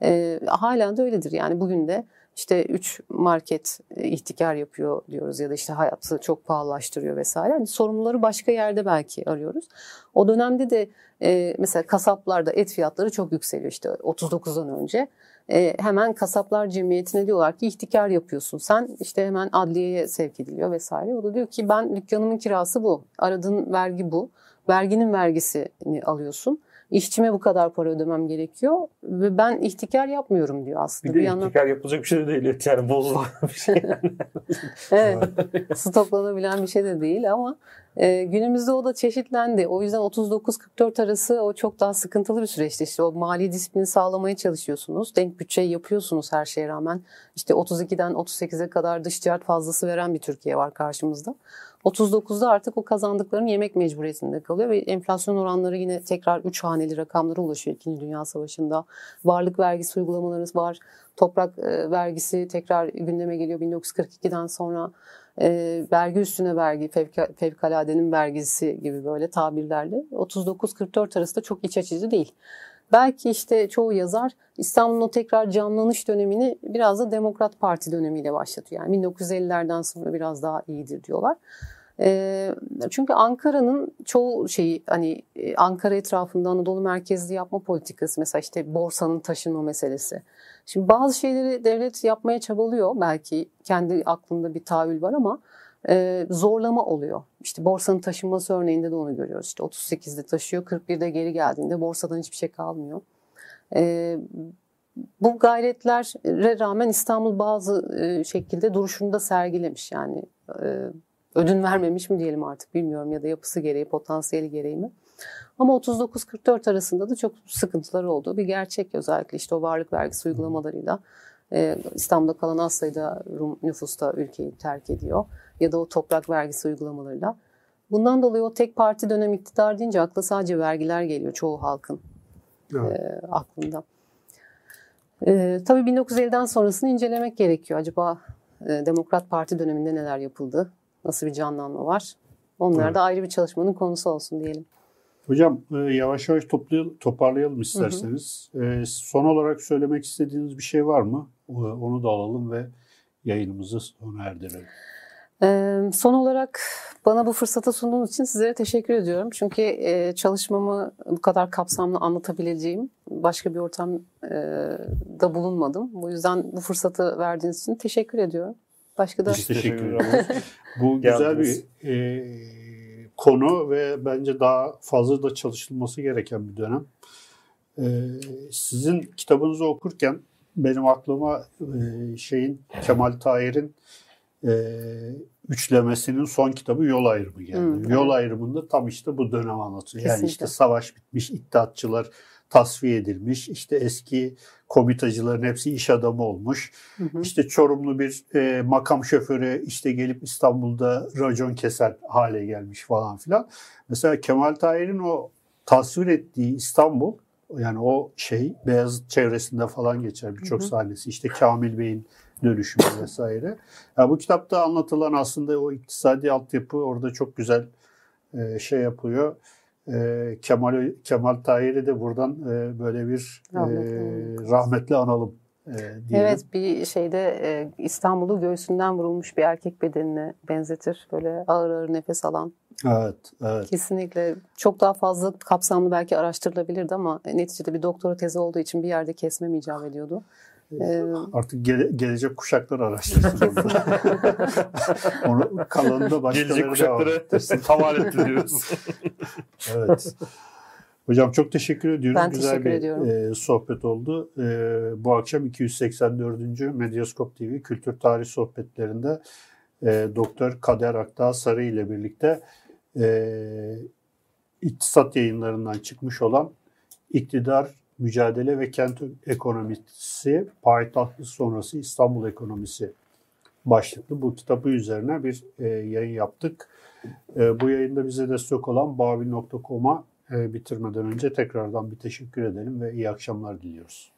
Speaker 2: Ee, halen de öyledir yani bugün de işte 3 market e, ihtikar yapıyor diyoruz ya da işte hayatı çok pahalılaştırıyor vesaire. Yani sorumluları başka yerde belki arıyoruz. O dönemde de e, mesela kasaplarda et fiyatları çok yükseliyor işte 39'dan önce. E, hemen kasaplar cemiyetine diyorlar ki ihtikar yapıyorsun sen. İşte hemen adliyeye sevk ediliyor vesaire. O da diyor ki ben dükkanımın kirası bu. Aradığın vergi bu. Verginin vergisini alıyorsun işçime bu kadar para ödemem gerekiyor ve ben ihtikar yapmıyorum diyor aslında.
Speaker 3: Bir de bir yandan... ihtikar yapılacak bir şey de değil. Yani bozulan [LAUGHS] bir şey.
Speaker 2: evet. Stoklanabilen bir şey de değil ama e, günümüzde o da çeşitlendi. O yüzden 39-44 arası o çok daha sıkıntılı bir süreçti. İşte o mali disiplini sağlamaya çalışıyorsunuz. Denk bütçe yapıyorsunuz her şeye rağmen. İşte 32'den 38'e kadar dış ticaret fazlası veren bir Türkiye var karşımızda. 39'da artık o kazandıklarını yemek mecburiyetinde kalıyor ve enflasyon oranları yine tekrar 3 haneli rakamlara ulaşıyor 2. Dünya Savaşı'nda. Varlık vergisi uygulamalarımız var. Toprak e, vergisi tekrar gündeme geliyor 1942'den sonra. E, vergi üstüne vergi, fevka, fevkaladenin vergisi gibi böyle tabirlerle 39-44 arasında çok iç açıcı değil. Belki işte çoğu yazar İstanbul'un o tekrar canlanış dönemini biraz da Demokrat Parti dönemiyle başlatıyor. Yani 1950'lerden sonra biraz daha iyidir diyorlar. Çünkü Ankara'nın çoğu şeyi hani e, Ankara etrafında Anadolu merkezli yapma politikası mesela işte borsanın taşınma meselesi. Şimdi bazı şeyleri devlet yapmaya çabalıyor belki kendi aklında bir tahayyül var ama e, zorlama oluyor. İşte borsanın taşınması örneğinde de onu görüyoruz. İşte 38'de taşıyor 41'de geri geldiğinde borsadan hiçbir şey kalmıyor. E, bu gayretlere rağmen İstanbul bazı e, şekilde duruşunu da sergilemiş. Yani e, ödün vermemiş mi diyelim artık bilmiyorum ya da yapısı gereği, potansiyeli gereği mi. Ama 39-44 arasında da çok sıkıntılar olduğu bir gerçek. Özellikle işte o varlık vergisi uygulamalarıyla e, İstanbul'da kalan az sayıda Rum nüfus da ülkeyi terk ediyor. Ya da o toprak vergisi uygulamalarıyla. Bundan dolayı o tek parti dönem iktidar deyince akla sadece vergiler geliyor çoğu halkın
Speaker 1: Evet.
Speaker 2: e, aklında. E, tabii 1950'den sonrasını incelemek gerekiyor. Acaba e, Demokrat Parti döneminde neler yapıldı? Nasıl bir canlanma var? Onlar
Speaker 1: Evet.
Speaker 2: da ayrı bir çalışmanın konusu olsun diyelim.
Speaker 1: Hocam e, yavaş yavaş toparlayalım isterseniz. E, son olarak söylemek istediğiniz bir şey var mı? E, Onu da alalım ve yayınımızı sona erdirelim.
Speaker 2: Ee, son olarak bana bu fırsatı sunduğunuz için sizlere teşekkür ediyorum. Çünkü e, çalışmamı bu kadar kapsamlı anlatabileceğim başka bir ortamda bulunmadım. Bu yüzden bu fırsatı verdiğiniz için teşekkür ediyorum. Başka da
Speaker 1: Biz teşekkür ederiz. [LAUGHS] Bu güzel bir e, konu ve bence daha fazla da çalışılması gereken bir dönem. E, sizin kitabınızı okurken benim aklıma e, şeyin Kemal Tahir'in e, üçlemesinin son kitabı Yol Ayrımı geldi.
Speaker 2: Hmm,
Speaker 1: Yol ayrımında tam işte bu dönem anlatıyor. Yani işte savaş bitmiş, iddiatçılar tasfiye edilmiş, işte eski komitacıların hepsi iş adamı olmuş.
Speaker 2: Hı hı.
Speaker 1: İşte Çorumlu bir e, makam şoförü işte gelip İstanbul'da racon keser hale gelmiş falan filan. Mesela Kemal Tahir'in o tasvir ettiği İstanbul yani o şey Beyazıt çevresinde falan geçer birçok sahnesi. İşte Kamil Bey'in dönüşümü vesaire. Ya bu kitapta anlatılan aslında o iktisadi altyapı orada çok güzel e, şey yapıyor. E, Kemal Kemal Tahir'i de buradan e, böyle bir e,
Speaker 2: Rahmetli.
Speaker 1: rahmetli analım e, diyelim.
Speaker 2: Evet bir şeyde e, İstanbul'u göğsünden vurulmuş bir erkek bedenine benzetir. Böyle ağır ağır nefes alan.
Speaker 1: Evet, evet.
Speaker 2: Kesinlikle çok daha fazla kapsamlı belki araştırılabilirdi ama neticede bir doktora tezi olduğu için bir yerde kesmem icap ediyordu. Ee,
Speaker 1: Artık gele- gelecek kuşaklar araştırsın onu. [LAUGHS] onu kalanında başkaları
Speaker 3: Gelecek kuşaklara [LAUGHS] havale ettiriyoruz. [LAUGHS]
Speaker 1: Evet. Hocam çok teşekkür ediyorum.
Speaker 2: Ben
Speaker 1: Güzel
Speaker 2: teşekkür
Speaker 1: bir
Speaker 2: ediyorum.
Speaker 1: e, sohbet oldu. E, bu akşam 284. Medyaskop TV Kültür Tarih Sohbetlerinde e, Doktor Kader Akdağ Sarı ile birlikte e, iktisat yayınlarından çıkmış olan İktidar, Mücadele ve Kent Ekonomisi, Payitahtı Sonrası İstanbul Ekonomisi başlıklı bu kitabı üzerine bir e, yayın yaptık. E, bu yayında bize destek olan babil.com'a e, bitirmeden önce tekrardan bir teşekkür edelim ve iyi akşamlar diliyoruz.